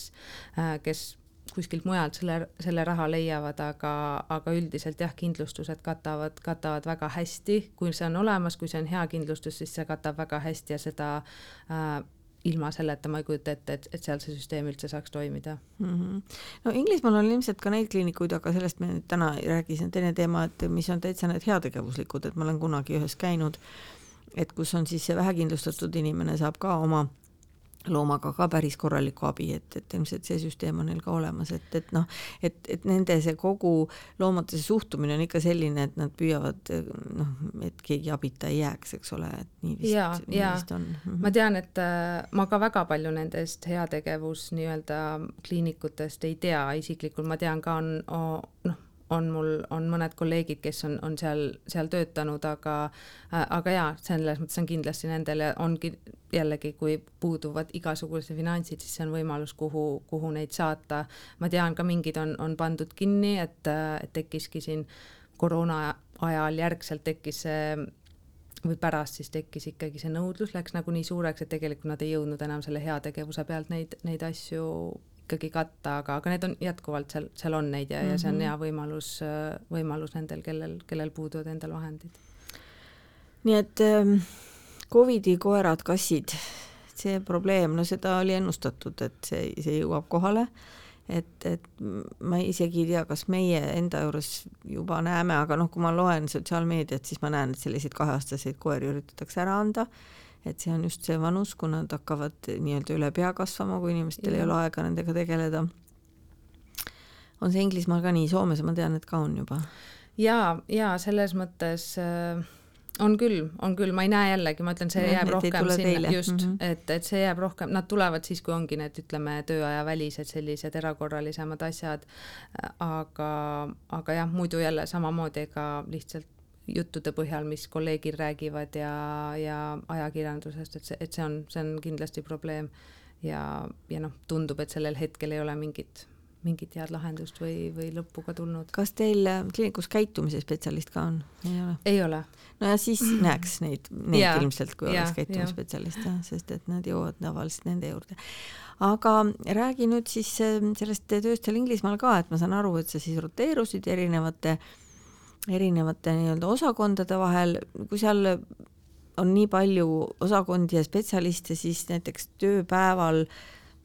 äh,, kes kuskilt mujalt selle, selle raha leiavad, aga, aga üldiselt jah, kindlustused katavad, katavad väga hästi, kui see on olemas, kui see on hea kindlustus, siis see katab väga hästi ja seda äh, ilma selleta ma ei kujuta ette, et, et seal see süsteem üldse saaks toimida mm. -hmm. no Inglismaal on ilmselt ka neid kliinikuid, aga sellest me nüüd täna ei räägi, see on teine teema, et mis on täitsa need heategevuslikud, et ma olen kunagi ühes käinud, et kus on siis see vähekindlustatud inimene saab ka oma loomaga ka päris korralikku abi, et, et ilmselt see süsteem on neil ka olemas, et, et noh, et, et nende see kogu loomade see suhtumine on ikka selline, et nad püüavad noh, et keegi abita ei jääks, eks ole, et nii vist, nii ja. vist on. -hmm. ma tean, et äh, ma ka väga palju nendest heategevus nii-öelda kliinikutest ei tea isiklikult, ma tean ka on oh, noh on mul, on mõned kolleegid, kes on, on seal, seal töötanud, aga aga jaa, selles mõttes on kindlasti nendele ongi jällegi, kui puuduvad igasugused finantsid, siis see on võimalus, kuhu, kuhu neid saata. ma tean ka mingid on, on pandud kinni, et, et tekkiski siin koroona ajal järgselt tekkis see või pärast siis tekkis ikkagi see nõudlus, läks nagu nii suureks, et tegelikult nad ei jõudnud enam selle heategevuse pealt neid, neid asju ikkagi katta, aga, aga need on jätkuvalt seal, seal on neid ja mm, -hmm. ja see on Mhm. hea võimalus, võimalus nendel, kellel, kellel puuduvad endal vahendid. nii et ähm, Covidi koerad, kassid, see probleem, no seda oli ennustatud, et see, see jõuab kohale. et, et ma isegi ei tea, kas meie enda juures juba näeme, aga noh, kui ma loen sotsiaalmeediat, siis ma näen, et selliseid kaheaastaseid koeri üritatakse ära anda et see on just see vanus, kui nad hakkavad nii-öelda üle pea kasvama, kui inimestel ja. ei ole aega nendega tegeleda. on see Inglismaal ka nii, Soomes ma tean, et ka on juba. ja, ja selles mõttes äh, on küll, on küll, ma ei näe jällegi, ma ütlen, see Jah, jääb rohkem sinna, just mm. -hmm. et, et see jääb rohkem, nad tulevad siis, kui ongi need, ütleme, tööaja välised sellised erakorralisemad asjad. aga, aga jah, muidu jälle samamoodi, ega lihtsalt juttude põhjal, mis kolleegid räägivad ja, ja ajakirjandusest, et see, et see on, see on kindlasti probleem. ja, ja noh, tundub, et sellel hetkel ei ole mingit, mingit head lahendust või, või lõppu ka tulnud. kas teil äh, kliinikus käitumise spetsialist ka on? ei ole? ei ole. no ja siis näeks neid, neid Jaa, ilmselt, kui jaa, oleks käitumisspetsialist sest et nad jõuavad tavaliselt nende juurde. aga räägi nüüd siis äh, sellest tööst seal Inglismaal ka, et ma saan aru, et sa siis roteerusid erinevate erinevate nii-öelda osakondade vahel, kui seal on nii palju osakondi ja spetsialiste, siis näiteks tööpäeval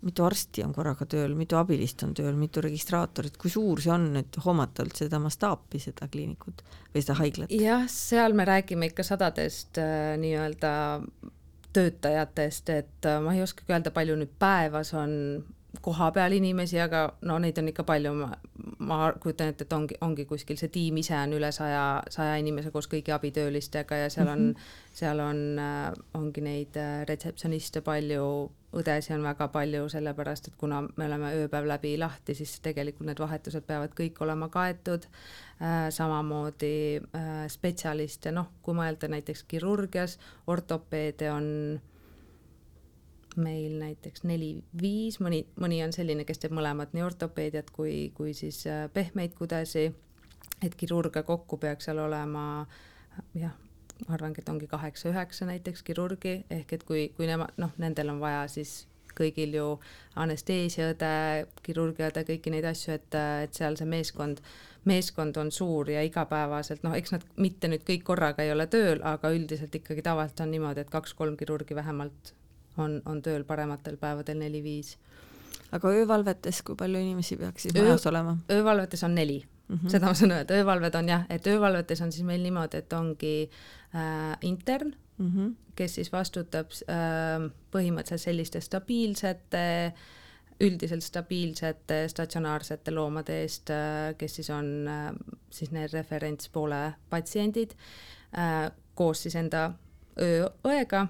mitu arsti on korraga tööl, mitu abilist on tööl, mitu registraatorit, kui suur see on, et hoomata üldse seda mastaapi, seda kliinikut või seda haiglat? jah, seal me räägime ikka sadadest äh, nii-öelda töötajatest, et äh, ma ei oskagi öelda, palju nüüd päevas on kohapeal inimesi, aga no neid on ikka palju, ma, ma kujutan ette, et ongi, ongi kuskil see tiim ise on üle saja, saja inimese koos kõigi abitöölistega ja seal on mm, -hmm. seal on äh,, ongi neid äh, retseptsioniste palju, õdesi on väga palju, sellepärast et kuna me oleme ööpäev läbi lahti, siis tegelikult need vahetused peavad kõik olema kaetud äh,. samamoodi spetsialiste, noh, kui mõelda näiteks kirurgias, ortopeede on meil näiteks neli-viis, mõni, mõni on selline, kes teeb mõlemat, nii ortopeediat kui, kui siis äh, pehmeid kudesi, et kirurge kokku peaks seal olema jah, ma arvangi, et ongi kaheksa-üheksa näiteks kirurgi, ehk et kui, kui nemad, noh, nendel on vaja siis kõigil ju anesteesiaõde, kirurgiaõde, kõiki neid asju, et, et seal see meeskond, meeskond on suur ja igapäevaselt, noh, eks nad mitte nüüd kõik korraga ei ole tööl, aga üldiselt ikkagi tavaliselt on niimoodi, et kaks-kolm kirurgi vähemalt on, on tööl parematel päevadel neli-viis. aga öövalvetes, kui palju inimesi peaks siis majas olema? öövalvetes on neli Mm -hmm. seda ma saan öelda, öövalved on jah, et öövalvetes on siis meil niimoodi, et ongi äh, intern mm, -hmm. kes siis vastutab äh, põhimõtteliselt selliste stabiilsete, üldiselt stabiilsete statsionaarsete loomade eest äh,, kes siis on äh, siis need referentspoole patsiendid äh, koos siis enda ööõega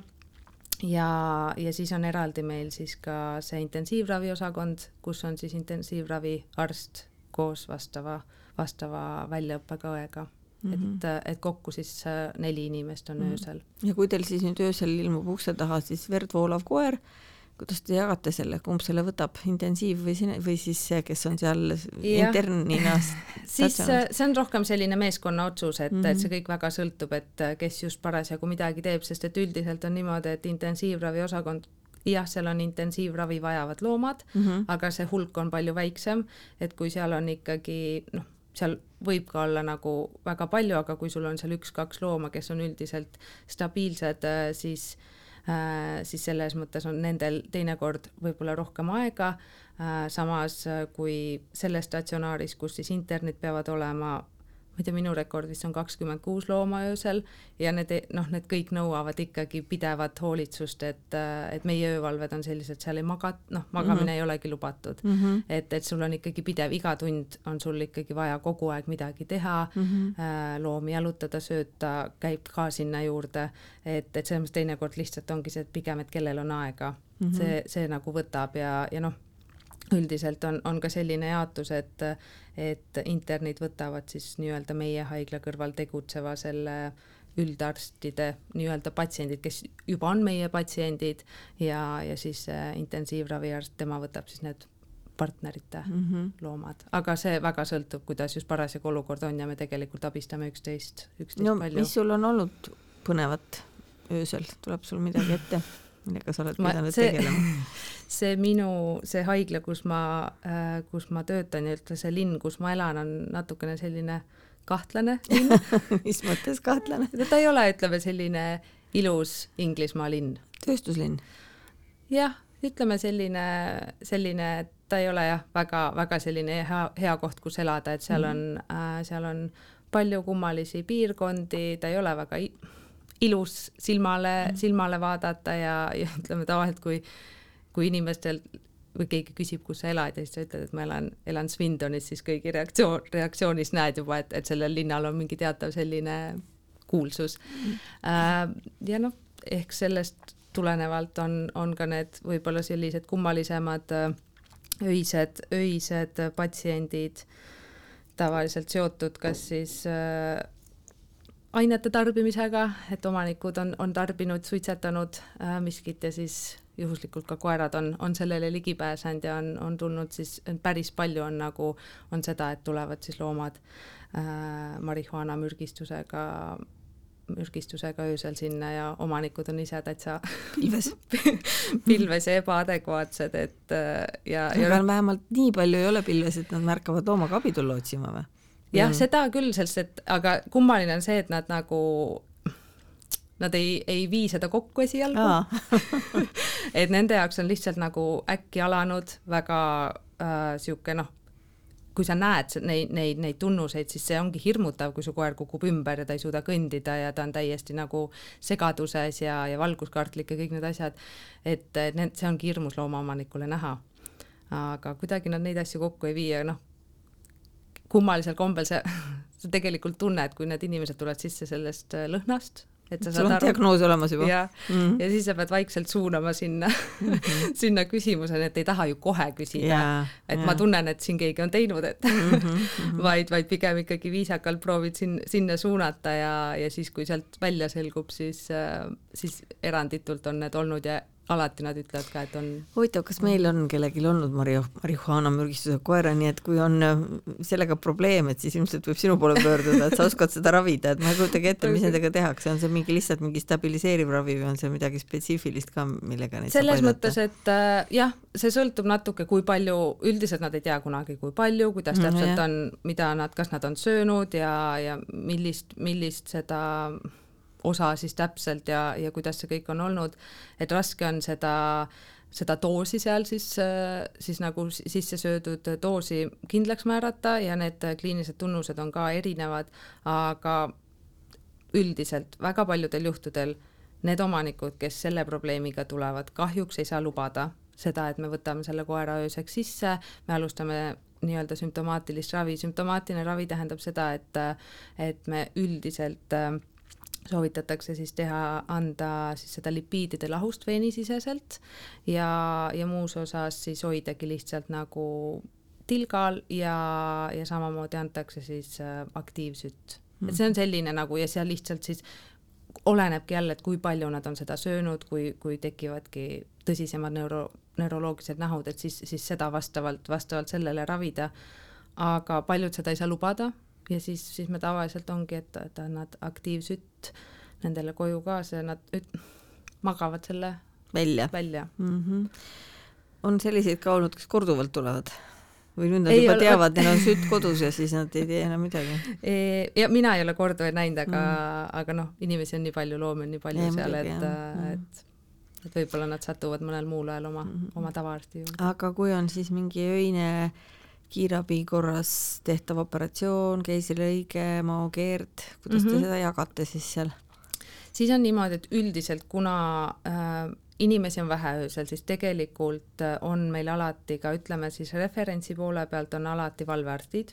ja, ja siis on eraldi meil siis ka see intensiivraviosakond, kus on siis intensiivraviarst koos vastava, vastava väljaõppega õega mm. -hmm. et, et kokku siis äh, neli inimest on mm -hmm. öösel. ja kui teil siis nüüd öösel ilmub ukse taha siis verd voolav koer, kuidas te jagate selle, kumb selle võtab, intensiiv või sine, või siis see, kes on seal ja. internina siis äh, see on rohkem selline meeskonna otsus, et mm, -hmm. et see kõik väga sõltub, et äh, kes just parasjagu midagi teeb, sest et üldiselt on niimoodi, et intensiivraviosakond jah, seal on intensiivravi vajavad loomad mm, -hmm. aga see hulk on palju väiksem, et kui seal on ikkagi noh, seal võib ka olla nagu väga palju, aga kui sul on seal üks-kaks looma, kes on üldiselt stabiilsed, äh, siis äh, siis selles mõttes on nendel teinekord võib-olla rohkem aega, äh, samas kui selles statsionaaris, kus siis internid peavad olema ma ei tea, minu rekord vist on kakskümmend kuus looma öösel ja need noh, need kõik nõuavad ikkagi pidevat hoolitsust, et, et meie öövalved on sellised, seal ei maga, noh, magamine mm -hmm. ei olegi lubatud mm. -hmm. et, et sul on ikkagi pidev, iga tund on sul ikkagi vaja kogu aeg midagi teha mm, -hmm. loomi jalutada, sööta, käib ka sinna juurde, et, et selles mõttes teinekord lihtsalt ongi see, et pigem, et kellel on aega mm, -hmm. see, see nagu võtab ja, ja noh üldiselt on, on ka selline jaotus, et, et internid võtavad siis nii-öelda meie haigla kõrval tegutseva selle üldarstide nii-öelda patsiendid, kes juba on meie patsiendid ja, ja siis intensiivraviarst, tema võtab siis need partnerite mm -hmm. loomad, aga see väga sõltub, kuidas just parasjagu olukord on ja me tegelikult abistame üksteist, üksteist no, palju. mis sul on olnud põnevat öösel, tuleb sul midagi ette? Millega sa oled pidanud see, tegelema? see minu, see haigla, kus ma äh,, kus ma töötan ja üldse see linn, kus ma elan, on natukene selline kahtlane linn mis mõttes kahtlane? ta ei ole, ütleme selline ilus Inglismaa linn. tööstuslinn? jah, ütleme selline, selline, et ta ei ole jah, väga-väga selline hea, hea koht, kus elada, et seal mm on äh,, seal on palju kummalisi piirkondi, ta ei ole väga ilus silmale silmale vaadata ja, ja ütleme tavaliselt, kui, kui inimestel või keegi küsib, kus sa elad ja siis sa ütled, et ma elan, elan Swindonis, siis kõigi reaktsioon, reaktsioonis näed juba, et, et sellel linnal on mingi teatav selline kuulsus. Mm.. Äh, ja noh, ehk sellest tulenevalt on, on ka need võib-olla sellised kummalisemad äh, öised, öised patsiendid tavaliselt seotud kas siis äh, ainete tarbimisega, et omanikud on, on tarbinud, suitsetanud äh, miskit ja siis juhuslikult ka koerad on, on sellele ligi pääsenud ja on, on tulnud siis, päris palju on nagu, on seda, et tulevad siis loomad äh, marihuana mürgistusega mürgistusega öösel sinna ja omanikud on ise täitsa pilves pilves ja ebaadekvaatsed, et äh, ja, ja. aga vähemalt nii palju ei ole pilves, et nad märkavad loomaga abi tulla otsima või? Jah mm., seda küll, sest et aga kummaline on see, et nad nagu nad ei, ei vii seda kokku esialgu et nende jaoks on lihtsalt nagu äkki alanud väga äh, sihuke noh, kui sa näed neid, neid, neid tunnuseid, siis see ongi hirmutav, kui su koer kukub ümber ja ta ei suuda kõndida ja ta on täiesti nagu segaduses ja, ja valguskartlik ja kõik need asjad. et need, see ongi hirmus loomaomanikule näha. aga kuidagi nad neid asju kokku ei vii ja noh, kummalisel kombel sa, sa tegelikult tunned, kui need inimesed tulevad sisse sellest äh, lõhnast, et sa saad aru. diagnoos olemas juba. ja mm, -hmm. ja siis sa pead vaikselt suunama sinna mm, -hmm. sinna küsimuseni, et ei taha ju kohe küsida yeah,, et yeah. ma tunnen, et siin keegi on teinud, et mm -hmm. vaid, vaid pigem ikkagi viisakalt proovid sin-, sinna suunata ja, ja siis, kui sealt välja selgub, siis, äh, siis eranditult on need olnud ja alati nad ütlevad ka, et on. huvitav, kas meil on kellelgi olnud mario-, marihuaana mürgistusega koera, nii et kui on äh, sellega probleem, et siis ilmselt võib sinu poole pöörduda, et sa oskad seda ravida, et ma ei kujutagi ette, mis nendega tehakse, on see mingi lihtsalt mingi stabiliseeriv ravi või on see midagi spetsiifilist ka, millega neid selles mõttes, et äh, jah, see sõltub natuke, kui palju, üldiselt nad ei tea kunagi, kui palju, kuidas mm, täpselt mm, on, mida nad, kas nad on söönud ja, ja millist, millist seda osa siis täpselt ja, ja kuidas see kõik on olnud, et raske on seda, seda doosi seal siis, siis nagu sisse söödud doosi kindlaks määrata ja need kliinilised tunnused on ka erinevad, aga üldiselt väga paljudel juhtudel need omanikud, kes selle probleemiga tulevad, kahjuks ei saa lubada seda, et me võtame selle koera ööseks sisse, me alustame nii-öelda sümptomaatilist ravi, sümptomaatiline ravi tähendab seda, et, et me üldiselt äh, soovitatakse siis teha, anda siis seda lipiidide lahust veenisiseselt ja, ja muus osas siis hoidagi lihtsalt nagu tilgal ja, ja samamoodi antakse siis äh, aktiivsütt. Mm.. et see on selline nagu ja seal lihtsalt siis olenebki jälle, et kui palju nad on seda söönud, kui, kui tekivadki tõsisemad neuro, neuroloogilised nähud, et siis, siis seda vastavalt, vastavalt sellele ravida. aga paljud seda ei saa lubada ja siis, siis me tavaliselt ongi, et, et annad aktiivsütt nendele koju kaasa ja nad üt, magavad selle välja, välja. Mm -hmm. on selliseid ka olnud, kes korduvalt tulevad? või nüüd nad ei juba ole... teavad, neil on sütt kodus ja siis nad ei tee enam midagi? ja mina ei ole korduvalt näinud, aga mm., aga noh, inimesi on nii palju, loomi on nii palju ei, seal, et, mm. et et võib-olla nad satuvad mõnel muul ajal oma mm, -hmm. oma tavaarsti juurde. aga kui on siis mingi öine äh, kiirabi korras tehtav operatsioon, keisrilõige, maokeerd, kuidas mm -hmm. te mhm. seda jagate siis seal? siis on niimoodi, et üldiselt kuna äh, inimesi on vähe öösel, siis tegelikult äh, on meil alati ka ütleme siis referentsi poole pealt on alati valvearstid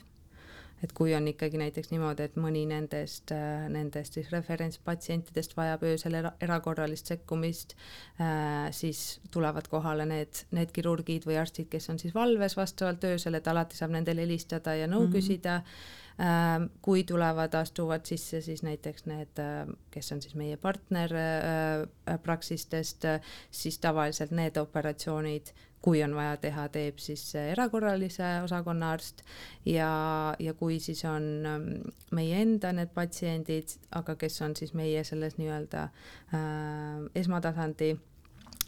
et kui on ikkagi näiteks niimoodi, et mõni nendest, äh, nendest siis referentspatsientidest vajab öösel era erakorralist sekkumist, äh, siis tulevad kohale need, need kirurgid või arstid, kes on siis valves vastavalt öösel, et alati saab nendele helistada ja nõu mm -hmm. küsida äh, kui tulevad, astuvad sisse siis näiteks need, kes on siis meie partner praksistest, siis tavaliselt need operatsioonid kui on vaja teha, teeb siis erakorralise osakonna arst ja, ja kui siis on ähm, meie enda need patsiendid, aga kes on siis meie selles nii-öelda äh, esmatasandi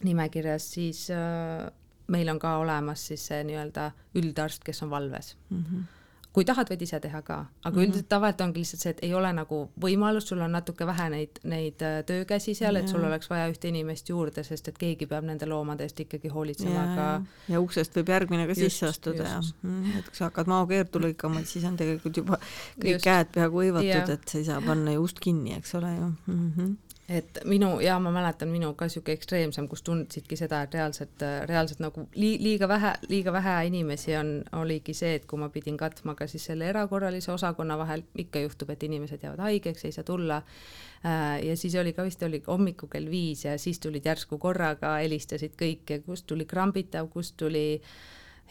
nimekirjas, siis äh, meil on ka olemas siis see nii-öelda üldarst, kes on valves mm. -hmm kui tahad, võid ise teha ka, aga mm -hmm. üldiselt tavaliselt ongi lihtsalt see, et ei ole nagu võimalust, sul on natuke vähe neid, neid äh, töökäsi seal, et sul oleks vaja ühte inimest juurde, sest et keegi peab nende loomade eest ikkagi hoolitsema ja, ka. ja uksest võib järgmine ka just, sisse astuda just. ja mm, et kui sa hakkad maokeertu lõikama, et siis on tegelikult juba kõik just. käed peaaegu hõivatud, et sa ei saa panna ju ust kinni, eks ole ju mm. -hmm et minu ja ma mäletan minu ka sihuke ekstreemsem, kus tundsidki seda, et reaalselt, reaalselt nagu li, liiga vähe, liiga vähe inimesi on, oligi see, et kui ma pidin katma ka siis selle erakorralise osakonna vahel, ikka juhtub, et inimesed jäävad haigeks, ei saa tulla. Äh, ja siis oli ka vist oli hommikul kell viis ja siis tulid järsku korraga, helistasid kõik ja kust tuli krambitav, kust tuli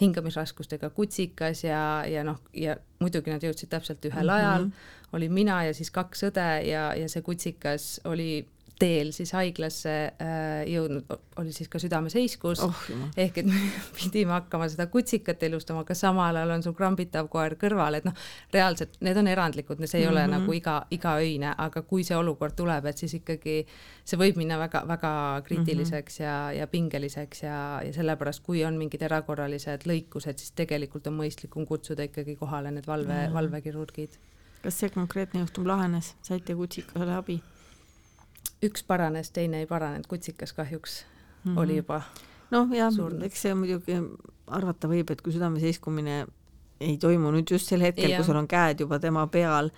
hingamisraskustega kutsikas ja, ja noh, ja muidugi nad jõudsid täpselt ühel mm -hmm. ajal, olin mina ja siis kaks õde ja, ja see kutsikas oli teel siis haiglasse äh, jõudnud, oli siis ka südameseiskus oh,, ehk et me pidime hakkama seda kutsikat elustama, aga samal ajal on sul krambitav koer kõrval, et noh, reaalselt need on erandlikud, see ei mm -hmm. ole mhm. nagu iga, igaöine, aga kui see olukord tuleb, et siis ikkagi see võib minna väga-väga kriitiliseks mm -hmm. ja, ja pingeliseks ja, ja sellepärast, kui on mingid erakorralised lõikused, siis tegelikult on mõistlikum kutsuda ikkagi kohale need valve mm, -hmm. valvekirurgid. kas see konkreetne juhtum lahenes, saite kutsikale abi? Üks paranes, teine ei paranenud, kutsikas kahjuks mm -hmm. oli juba noh, jah, eks see muidugi arvata võib, et kui südameseiskumine ei toimu nüüd just sel hetkel, kui sul on käed juba tema peal,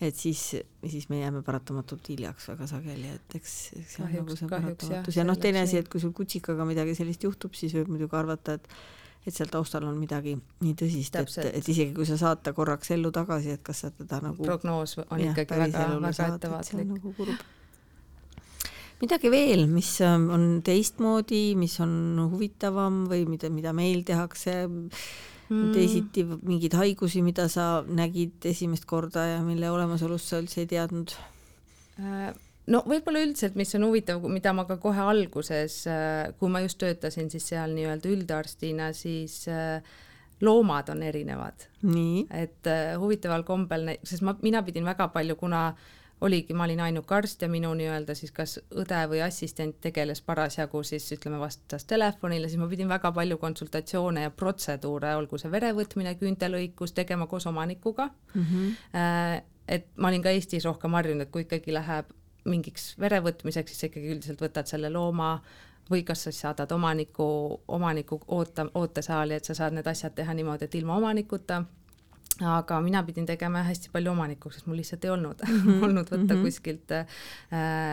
et siis, siis me jääme paratamatult hiljaks väga sageli, et eks, eks see on nagu see paratamatus. Ja noh, teine asi, et kui sul kutsikaga midagi sellist juhtub, siis võib muidugi arvata, et et seal taustal on midagi nii tõsist, et, et isegi kui sa saad ta korraks ellu tagasi, et kas sa teda nagu prognoos on jah, ikkagi väga, väga ettevaatlik. Nagu kurb midagi veel, mis ähm, on teistmoodi, mis on huvitavam või mida, mida meil tehakse mm. teisiti, mingeid haigusi, mida sa nägid esimest korda ja mille olemasolust sa üldse ei teadnud äh,? no võib-olla üldiselt, mis on huvitav, mida ma ka kohe alguses, äh, kui ma just töötasin siis seal nii-öelda üldarstina, siis äh, loomad on erinevad. et huvitaval kombel, sest ma, mina pidin väga palju, kuna oligi, ma olin ainuke arst ja minu nii-öelda siis kas õde või assistent tegeles parasjagu siis ütleme, vastas telefonile, siis ma pidin väga palju konsultatsioone ja protseduure, olgu see verevõtmine, küüntelõikus, tegema koos omanikuga mm. -hmm. et ma olin ka Eestis rohkem harjunud, et kui ikkagi läheb mingiks verevõtmiseks, siis ikkagi üldiselt võtad selle looma või kas sa saadad omaniku, omaniku oota, ootesaali, et sa saad need asjad teha niimoodi, et ilma omanikuta aga mina pidin tegema hästi palju omanikuks, sest mul lihtsalt ei olnud mm, -hmm. olnud võtta mm -hmm. kuskilt äh,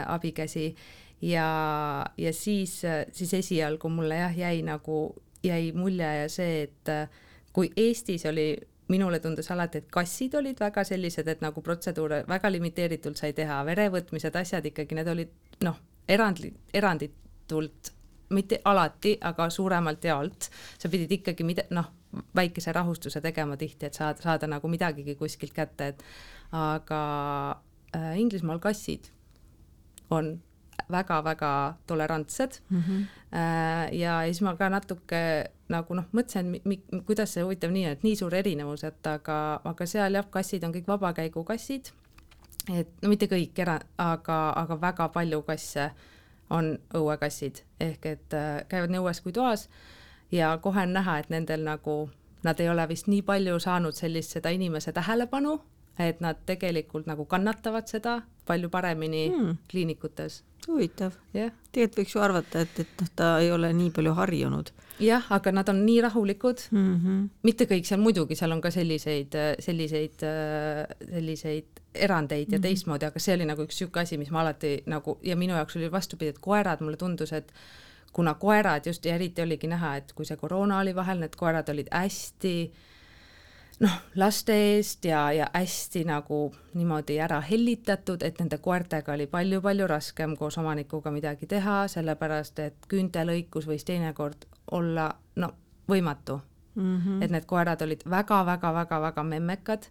abikäsi ja, ja siis, siis esialgu mulle jah, jäi nagu, jäi mulje ja see, et äh, kui Eestis oli minule tundus alati, et kassid olid väga sellised, et nagu protseduure väga limiteeritult sai teha, verevõtmised, asjad ikkagi, need olid noh, erandli, eranditult mitte alati, aga suuremalt jaolt, sa pidid ikkagi mida-, noh, väikese rahustuse tegema tihti, et saada, saada nagu midagigi kuskilt kätte, et aga äh, Inglismaal kassid on väga-väga tolerantsed mm. -hmm. Äh, ja siis ma ka natuke nagu noh, mõtlesin, kuidas see huvitav nii on, et nii suur erinevus, et aga, aga seal jah, kassid on kõik vabakäigukassid. et no mitte kõik era-, aga, aga väga palju kasse on õuekassid ehk et äh, käivad nii õues kui toas ja kohe on näha, et nendel nagu, nad ei ole vist nii palju saanud sellist seda inimese tähelepanu, et nad tegelikult nagu kannatavad seda palju paremini hmm. kliinikutes. huvitav yeah.. tegelikult võiks ju arvata, et, et noh, ta ei ole nii palju harjunud. Jah, aga nad on nii rahulikud mm, -hmm. mitte kõik seal muidugi, seal on ka selliseid, selliseid, selliseid erandeid ja mm -hmm. teistmoodi, aga see oli nagu üks niisugune asi, mis ma alati nagu ja minu jaoks oli vastupidi, et koerad mulle tundus, et kuna koerad just ja eriti oligi näha, et kui see koroona oli vahel, need koerad olid hästi noh, laste eest ja, ja hästi nagu niimoodi ära hellitatud, et nende koertega oli palju-palju raskem koos omanikuga midagi teha, sellepärast et küüntelõikus võis teinekord olla no võimatu mm. -hmm. et need koerad olid väga-väga-väga-väga memmekad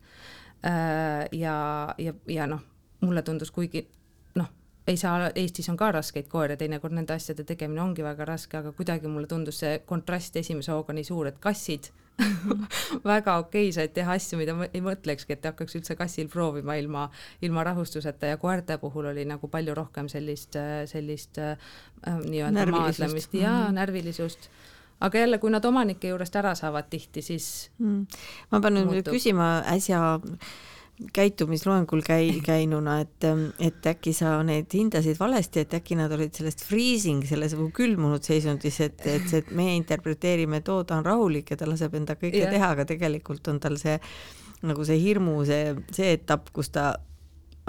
äh, ja, ja, ja noh, mulle tundus, kuigi ei saa, Eestis on ka raskeid koeri, teinekord nende asjade tegemine ongi väga raske, aga kuidagi mulle tundus see kontrast esimese hooga nii suur, et kassid väga okei okay, said teha asju, mida ma ei mõtlekski, et hakkaks üldse kassil proovima ilma, ilma rahustuseta ja koerte puhul oli nagu palju rohkem sellist, sellist äh, nii-öelda maadlemist ja mm -hmm. närvilisust aga jälle, kui nad omanike juurest ära saavad tihti, siis mm. ma pean nüüd küsima äsja käitumisloengul käi-, käinuna, et, et äkki sa neid hindasid valesti, et äkki nad olid sellest freezing, selles nagu külmunud seisundis, et, et see, et meie interpreteerime, et oo, ta on rahulik ja ta laseb enda kõike yeah. teha, aga tegelikult on tal see nagu see hirmu, see, see etapp, kus ta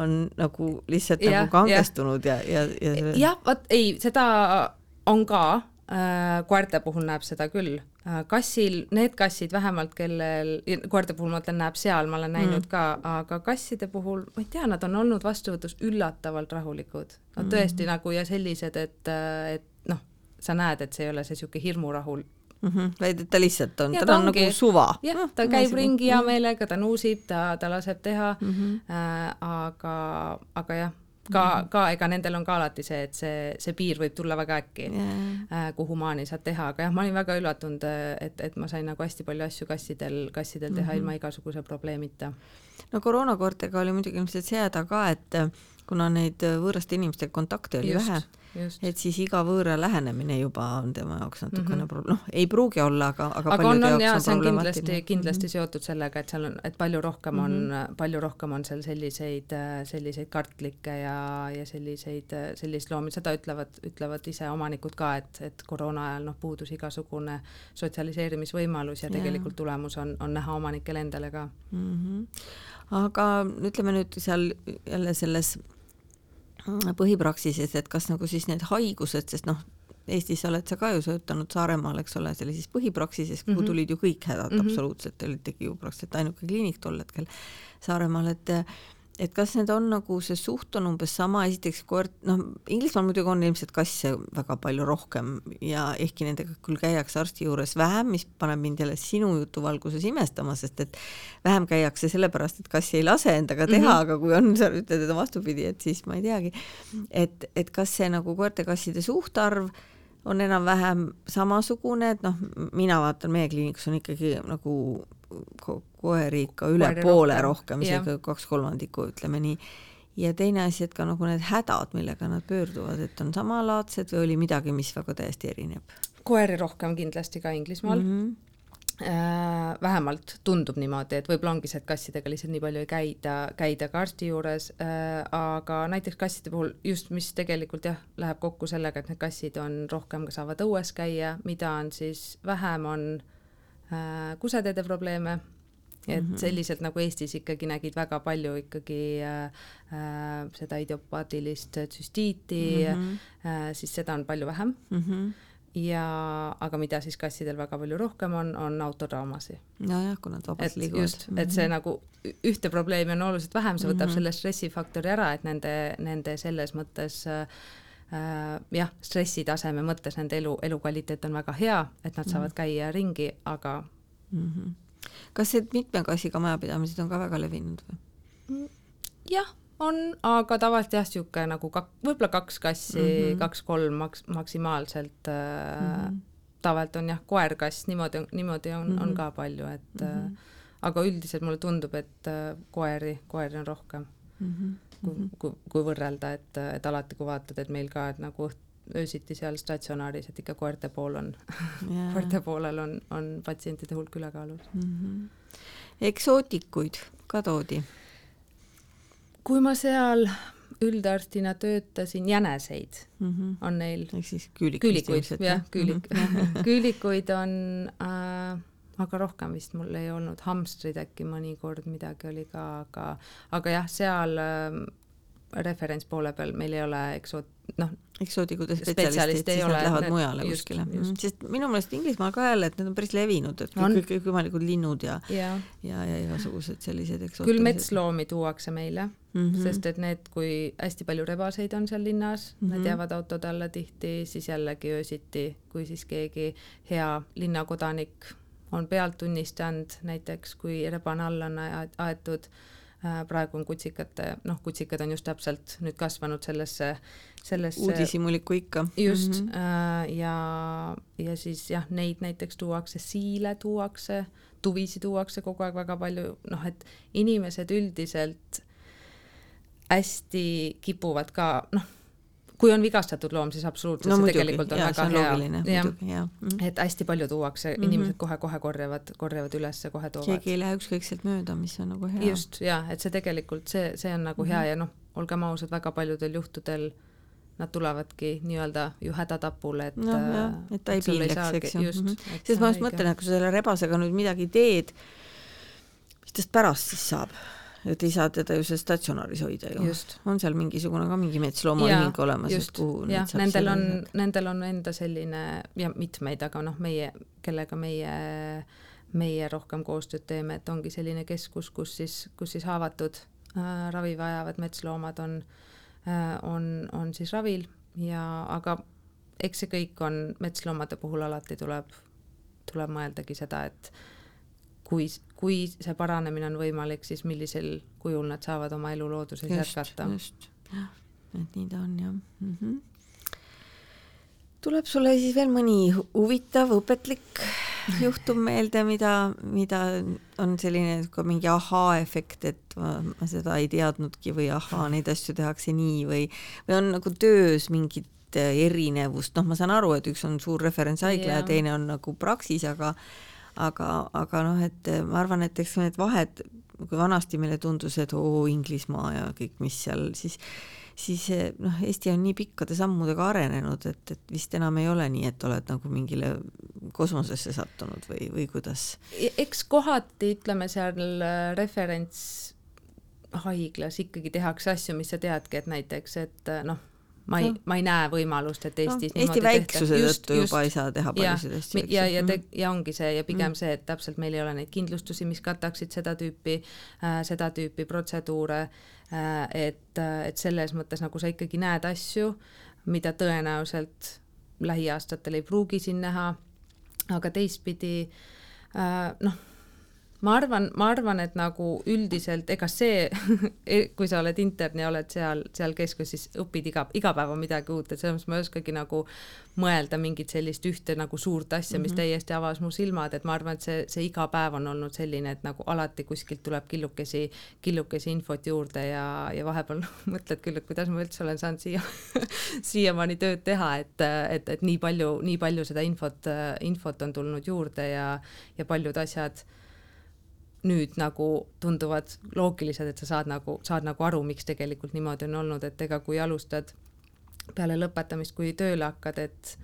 on nagu lihtsalt ja, nagu kangestunud ja, ja, ja, ja. jah, vot ei, seda on ka äh,, koerte puhul näeb seda küll kassil, need kassid vähemalt, kellel, koerte puhul ma ütlen, näeb seal, ma olen näinud mm. ka, aga kasside puhul, ma ei tea, nad on olnud vastuvõtus üllatavalt rahulikud. no tõesti mm. nagu ja sellised, et, et noh, sa näed, et see ei ole see niisugune hirmurahul mm. -hmm. vaid et ta lihtsalt on, tal on nagu suva. jah, ta no, käib ringi hea meelega, ta nuusib, ta, ta laseb teha mm, -hmm. äh, aga, aga jah ka, mhm. ka ega nendel on ka alati see, et see, see piir võib tulla väga äkki yeah., äh, kuhumaani saad teha, aga jah, ma olin väga üllatunud, et, et ma sain nagu hästi palju asju kassidel, kassidel teha mm -hmm. ilma igasuguse probleemita. no koroonakoortega oli muidugi ilmselt see häda ka, et kuna neid võõraste inimestega kontakte oli Just. vähe et siis iga võõra lähenemine juba on tema jaoks natukene mm -hmm. noh, ei pruugi olla, aga, aga aga on, on jaa, see on kindlasti, kindlasti mm -hmm. seotud sellega, et seal on, et palju rohkem on mm, -hmm. palju rohkem on seal selliseid, selliseid kartlikke ja, ja selliseid, sellist loomi, seda ütlevad, ütlevad ise omanikud ka, et, et koroona ajal noh, puudus igasugune sotsialiseerimisvõimalus ja tegelikult ja. tulemus on, on näha omanikele endale ka mm. -hmm. aga ütleme nüüd seal jälle selles põhipraksises, et kas nagu siis need haigused, sest noh, Eestis oled sa ka ju töötanud Saaremaal, eks ole, sellises põhipraksises, kuhu mm -hmm. tulid ju kõik hädad mm -hmm. absoluutselt, olitegi ju praktiliselt ainuke kliinik tol hetkel Saaremaal, et et kas need on nagu, see suht on umbes sama, esiteks koert, noh, Inglismaal muidugi on ilmselt kasse väga palju rohkem ja ehkki nendega küll käiakse arsti juures vähem, mis paneb mind jälle sinu jutu valguses imestama, sest et vähem käiakse sellepärast, et kass ei lase endaga teha mm, -hmm. aga kui on, sa ütled, et vastupidi, et siis ma ei teagi. et, et kas see nagu koerte-kasside suhtarv on enam-vähem samasugune, et noh, mina vaatan, meie kliinikus on ikkagi nagu koeri ikka üle Koeri poole rohkem, rohkem, isegi kaks kolmandikku, ütleme nii. ja teine asi, et ka nagu need hädad, millega nad pöörduvad, et on samalaadsed või oli midagi, mis väga täiesti erineb? koeri rohkem kindlasti ka Inglismaal mm. -hmm Äh, vähemalt tundub niimoodi, et võib-olla ongi see, et kassidega lihtsalt nii palju ei käida, käida ka arsti juures äh,, aga näiteks kasside puhul just, mis tegelikult jah, läheb kokku sellega, et need kassid on rohkem, saavad õues käia, mida on siis vähem, on äh, kuseteede probleeme, et mm -hmm. selliselt nagu Eestis ikkagi nägid väga palju ikkagi äh, äh, seda idiopaatilist süstiiti mm, -hmm. äh, siis seda on palju vähem mm. -hmm ja aga mida siis kassidel väga palju rohkem on, on autodraamasid. nojah, kui nad vabalt liiguvad. just, et see mhm. nagu ühte probleemi on oluliselt vähem, see võtab mm -hmm. selle stressifaktori ära, et nende, nende selles mõttes äh, äh, jah, stressitaseme mõttes nende elu, elukvaliteet on väga hea, et nad saavad mm -hmm. käia ringi, aga mm. -hmm. kas need mitme kassiga majapidamised on ka väga levinud või? jah, on, aga tavaliselt jah, niisugune nagu kak-, võib-olla kaks kassi mm, -hmm. kaks-kolm maks-, maksimaalselt äh, mm. -hmm. tavaliselt on jah, koer-kass, niimoodi, niimoodi on mm, -hmm. on ka palju, et mm -hmm. äh, aga üldiselt mulle tundub, et äh, koeri, koeri on rohkem mm. -hmm. Kui, kui, kui võrrelda, et, et alati, kui vaatad, et meil ka, et nagu õht-, öösiti seal statsionaaris, et ikka koerte pool on yeah. koerte poolel on, on patsientide hulk ülekaalus mm. -hmm. eksootikuid ka toodi kui ma seal üldarstina töötasin, jäneseid mm -hmm. on neil. ehk siis küülik küülikuid, jah, küülik mm. -hmm. küülikuid on äh,, aga rohkem vist mul ei olnud, hamstrid äkki mõnikord midagi oli ka, aga, aga jah, seal äh, referentspoole peal meil ei ole eksoot-, noh, eksoodikute spetsialistid, siis nad lähevad mujale just, kuskile. Mhm. sest minu meelest Inglismaal ka jälle, et need on päris levinud, et kõik kõikvõimalikud linnud ja ja, ja, ja igasugused sellised eksootilised. küll metsloomi tuuakse meile mm, -hmm. sest et need, kui hästi palju rebaseid on seal linnas mm, -hmm. need jäävad autode alla tihti, siis jällegi öösiti, kui siis keegi hea linnakodanik on pealt tunnistanud, näiteks kui rebane alla on aetud Äh, praegu on kutsikate, noh, kutsikad on just täpselt nüüd kasvanud sellesse, sellesse uudishimulikku ikka. just mm, -hmm. ja, ja siis jah, neid näiteks tuuakse, siile tuuakse, tuvisi tuuakse kogu aeg väga palju, noh, et inimesed üldiselt hästi kipuvad ka, noh, kui on vigastatud loom, siis absoluutselt no, see muidugi, tegelikult on ja, väga hea. jah, mhm. et hästi palju tuuakse mm, -hmm. inimesed kohe-kohe korjavad, korjavad ülesse, kohe toovad. keegi ei lähe ükskõikselt mööda, mis on nagu hea. just, ja et see tegelikult, see, see on nagu mm -hmm. hea ja noh, olgem ausad, väga paljudel juhtudel nad tulevadki nii-öelda ju hädatapule, et no, jah, et ta ei piinleks, eks ju. -hmm. sest ma just mõtlen, et kui sa selle rebasega nüüd midagi teed, mis tast pärast siis saab? Et ei saa teda ju seal statsionaaris hoida ju. on seal mingisugune ka mingi metsloomaühing olemas, et kuhu jah, nendel on, nendel on enda selline ja mitmeid, aga noh, meie, kellega meie meie rohkem koostööd teeme, et ongi selline keskus, kus siis, kus siis haavatud äh, ravi vajavad metsloomad on äh,, on, on siis ravil ja, aga eks see kõik on, metsloomade puhul alati tuleb, tuleb mõeldagi seda, et kui, kui see paranemine on võimalik, siis millisel kujul nad saavad oma elu looduses just, jätkata. just, et nii ta on jah mm. -hmm. tuleb sulle siis veel mõni huvitav, õpetlik juhtum meelde, mida, mida on selline ka mingi ahaa-efekt, et ma, ma seda ei teadnudki või ahaa, neid asju tehakse nii või, või on nagu töös mingit erinevust, noh, ma saan aru, et üks on suur referentshaigla yeah. ja teine on nagu Praxis, aga aga, aga noh, et ma arvan, et eks need vahed, kui vanasti meile tundus, et oo Inglismaa ja kõik, mis seal, siis siis noh, Eesti on nii pikkade sammudega arenenud, et, et vist enam ei ole nii, et oled nagu mingile kosmosesse sattunud või, või kuidas? E-, eks kohati ütleme seal äh, referents haiglas ikkagi tehakse asju, mis sa teadki, et näiteks, et äh, noh, ma ei no., ma ei näe võimalust, et Eestis no, Eesti väiksuse tõttu juba ei saa teha paljusid asju. ja, ja te-, ja ongi see ja pigem mm. see, et täpselt meil ei ole neid kindlustusi, mis kataksid seda tüüpi äh,, seda tüüpi protseduure äh,, et, et selles mõttes nagu sa ikkagi näed asju, mida tõenäoliselt lähiaastatel ei pruugi siin näha, aga teistpidi äh, noh ma arvan, ma arvan, et nagu üldiselt ega see kui sa oled intern ja oled seal, seal keskus, siis õpid iga, iga päev on midagi uut, et selles mõttes ma ei oskagi nagu mõelda mingit sellist ühte nagu suurt asja, mis mm -hmm. täiesti avas mu silmad, et ma arvan, et see, see iga päev on olnud selline, et nagu alati kuskilt tuleb killukesi, killukesi infot juurde ja, ja vahepeal mõtled küll, et kuidas ma üldse olen saanud siia siiamaani tööd teha, et, et, et nii palju, nii palju seda infot, infot on tulnud juurde ja, ja paljud asjad nüüd nagu tunduvad loogilised, et sa saad nagu, saad nagu aru, miks tegelikult niimoodi on olnud, et ega kui alustad peale lõpetamist, kui tööle hakkad, et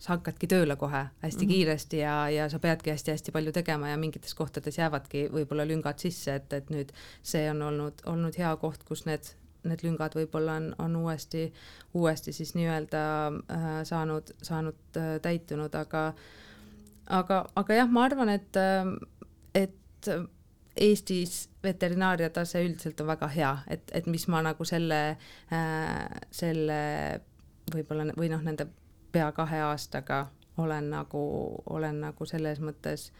sa hakkadki tööle kohe hästi mm -hmm. kiiresti ja, ja sa peadki hästi-hästi palju tegema ja mingites kohtades jäävadki võib-olla lüngad sisse, et, et nüüd see on olnud, olnud hea koht, kus need, need lüngad võib-olla on, on uuesti, uuesti siis nii-öelda äh, saanud, saanud äh, täitunud, aga aga, aga jah, ma arvan, et, äh, et Eestis veterinaaria tase üldiselt on väga hea, et, et mis ma nagu selle äh,, selle võib-olla või noh, nende pea kahe aastaga olen nagu, olen nagu selles mõttes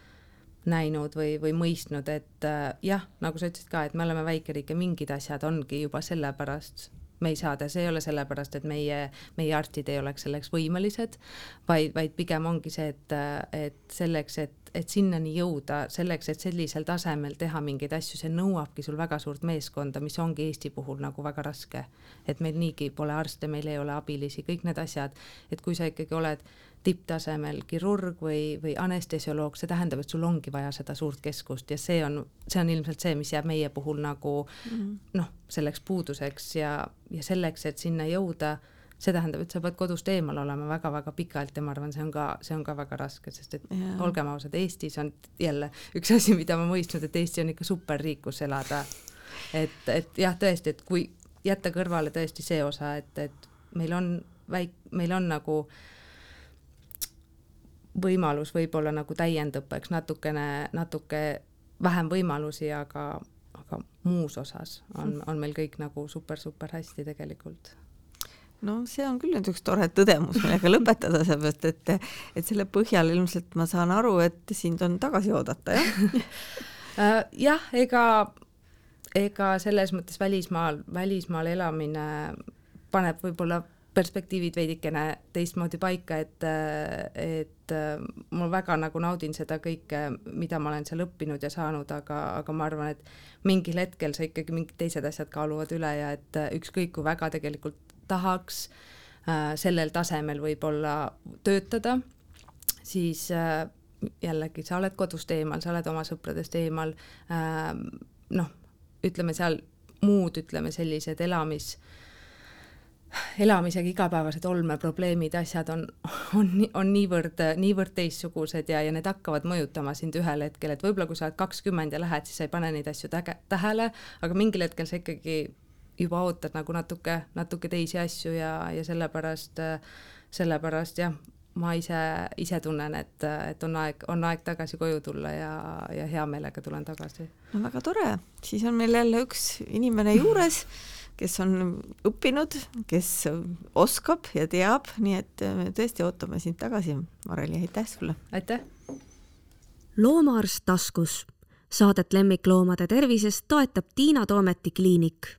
näinud või, või mõistnud, et äh, jah, nagu sa ütlesid ka, et me oleme väikeriik ja mingid asjad ongi juba sellepärast me ei saa teha, see ei ole sellepärast, et meie, meie arstid ei oleks selleks võimelised, vaid, vaid pigem ongi see, et, et selleks, et et sinnani jõuda, selleks, et sellisel tasemel teha mingeid asju, see nõuabki sul väga suurt meeskonda, mis ongi Eesti puhul nagu väga raske. et meil niigi pole arste, meil ei ole abilisi, kõik need asjad, et kui sa ikkagi oled tipptasemel kirurg või, või anestesioloog, see tähendab, et sul ongi vaja seda suurt keskust ja see on, see on ilmselt see, mis jääb meie puhul nagu mm -hmm. noh, selleks puuduseks ja, ja selleks, et sinna jõuda see tähendab, et sa pead kodust eemal olema väga-väga pikalt ja ma arvan, see on ka, see on ka väga raske, sest et yeah. olgem ausad, Eestis on jälle üks asi, mida ma mõistnud, et Eesti on ikka superriik, kus elada. et, et jah, tõesti, et kui jätta kõrvale tõesti see osa, et, et meil on väik-, meil on nagu võimalus võib-olla nagu täiendõppeks natukene, natuke vähem võimalusi, aga, aga muus osas on, on meil kõik nagu super-super hästi tegelikult. No see on küll nüüd üks tore tõdemus, millega lõpetada, sellepärast et, et selle põhjal ilmselt ma saan aru, et sind on tagasi oodata, jah? Äh, jah, ega, ega selles mõttes välismaal, välismaal elamine paneb võib-olla perspektiivid veidikene teistmoodi paika, et, et ma väga nagu naudin seda kõike, mida ma olen seal õppinud ja saanud, aga, aga ma arvan, et mingil hetkel sa ikkagi mingid teised asjad kaaluvad üle ja et ükskõik kui väga tegelikult tahaks äh, sellel tasemel võib-olla töötada, siis äh, jällegi sa oled kodust eemal, sa oled oma sõpradest eemal äh,, noh, ütleme seal muud, ütleme sellised elamis, elamisega igapäevased olmeprobleemid, asjad on, on, on niivõrd, niivõrd teistsugused ja, ja need hakkavad mõjutama sind ühel hetkel, et võib-olla kui sa oled kakskümmend ja lähed, siis sa ei pane neid asju täge, tähele, aga mingil hetkel sa ikkagi juba ootad nagu natuke, natuke teisi asju ja, ja sellepärast, sellepärast jah, ma ise, ise tunnen, et, et on aeg, on aeg tagasi koju tulla ja, ja hea meelega tulen tagasi. no väga tore, siis on meil jälle üks inimene juures, kes on õppinud, kes oskab ja teab, nii et me tõesti ootame sind tagasi, Mareli, aitäh sulle! aitäh! loomaarst taskus. Saadet lemmikloomade tervisest toetab Tiina Toometi kliinik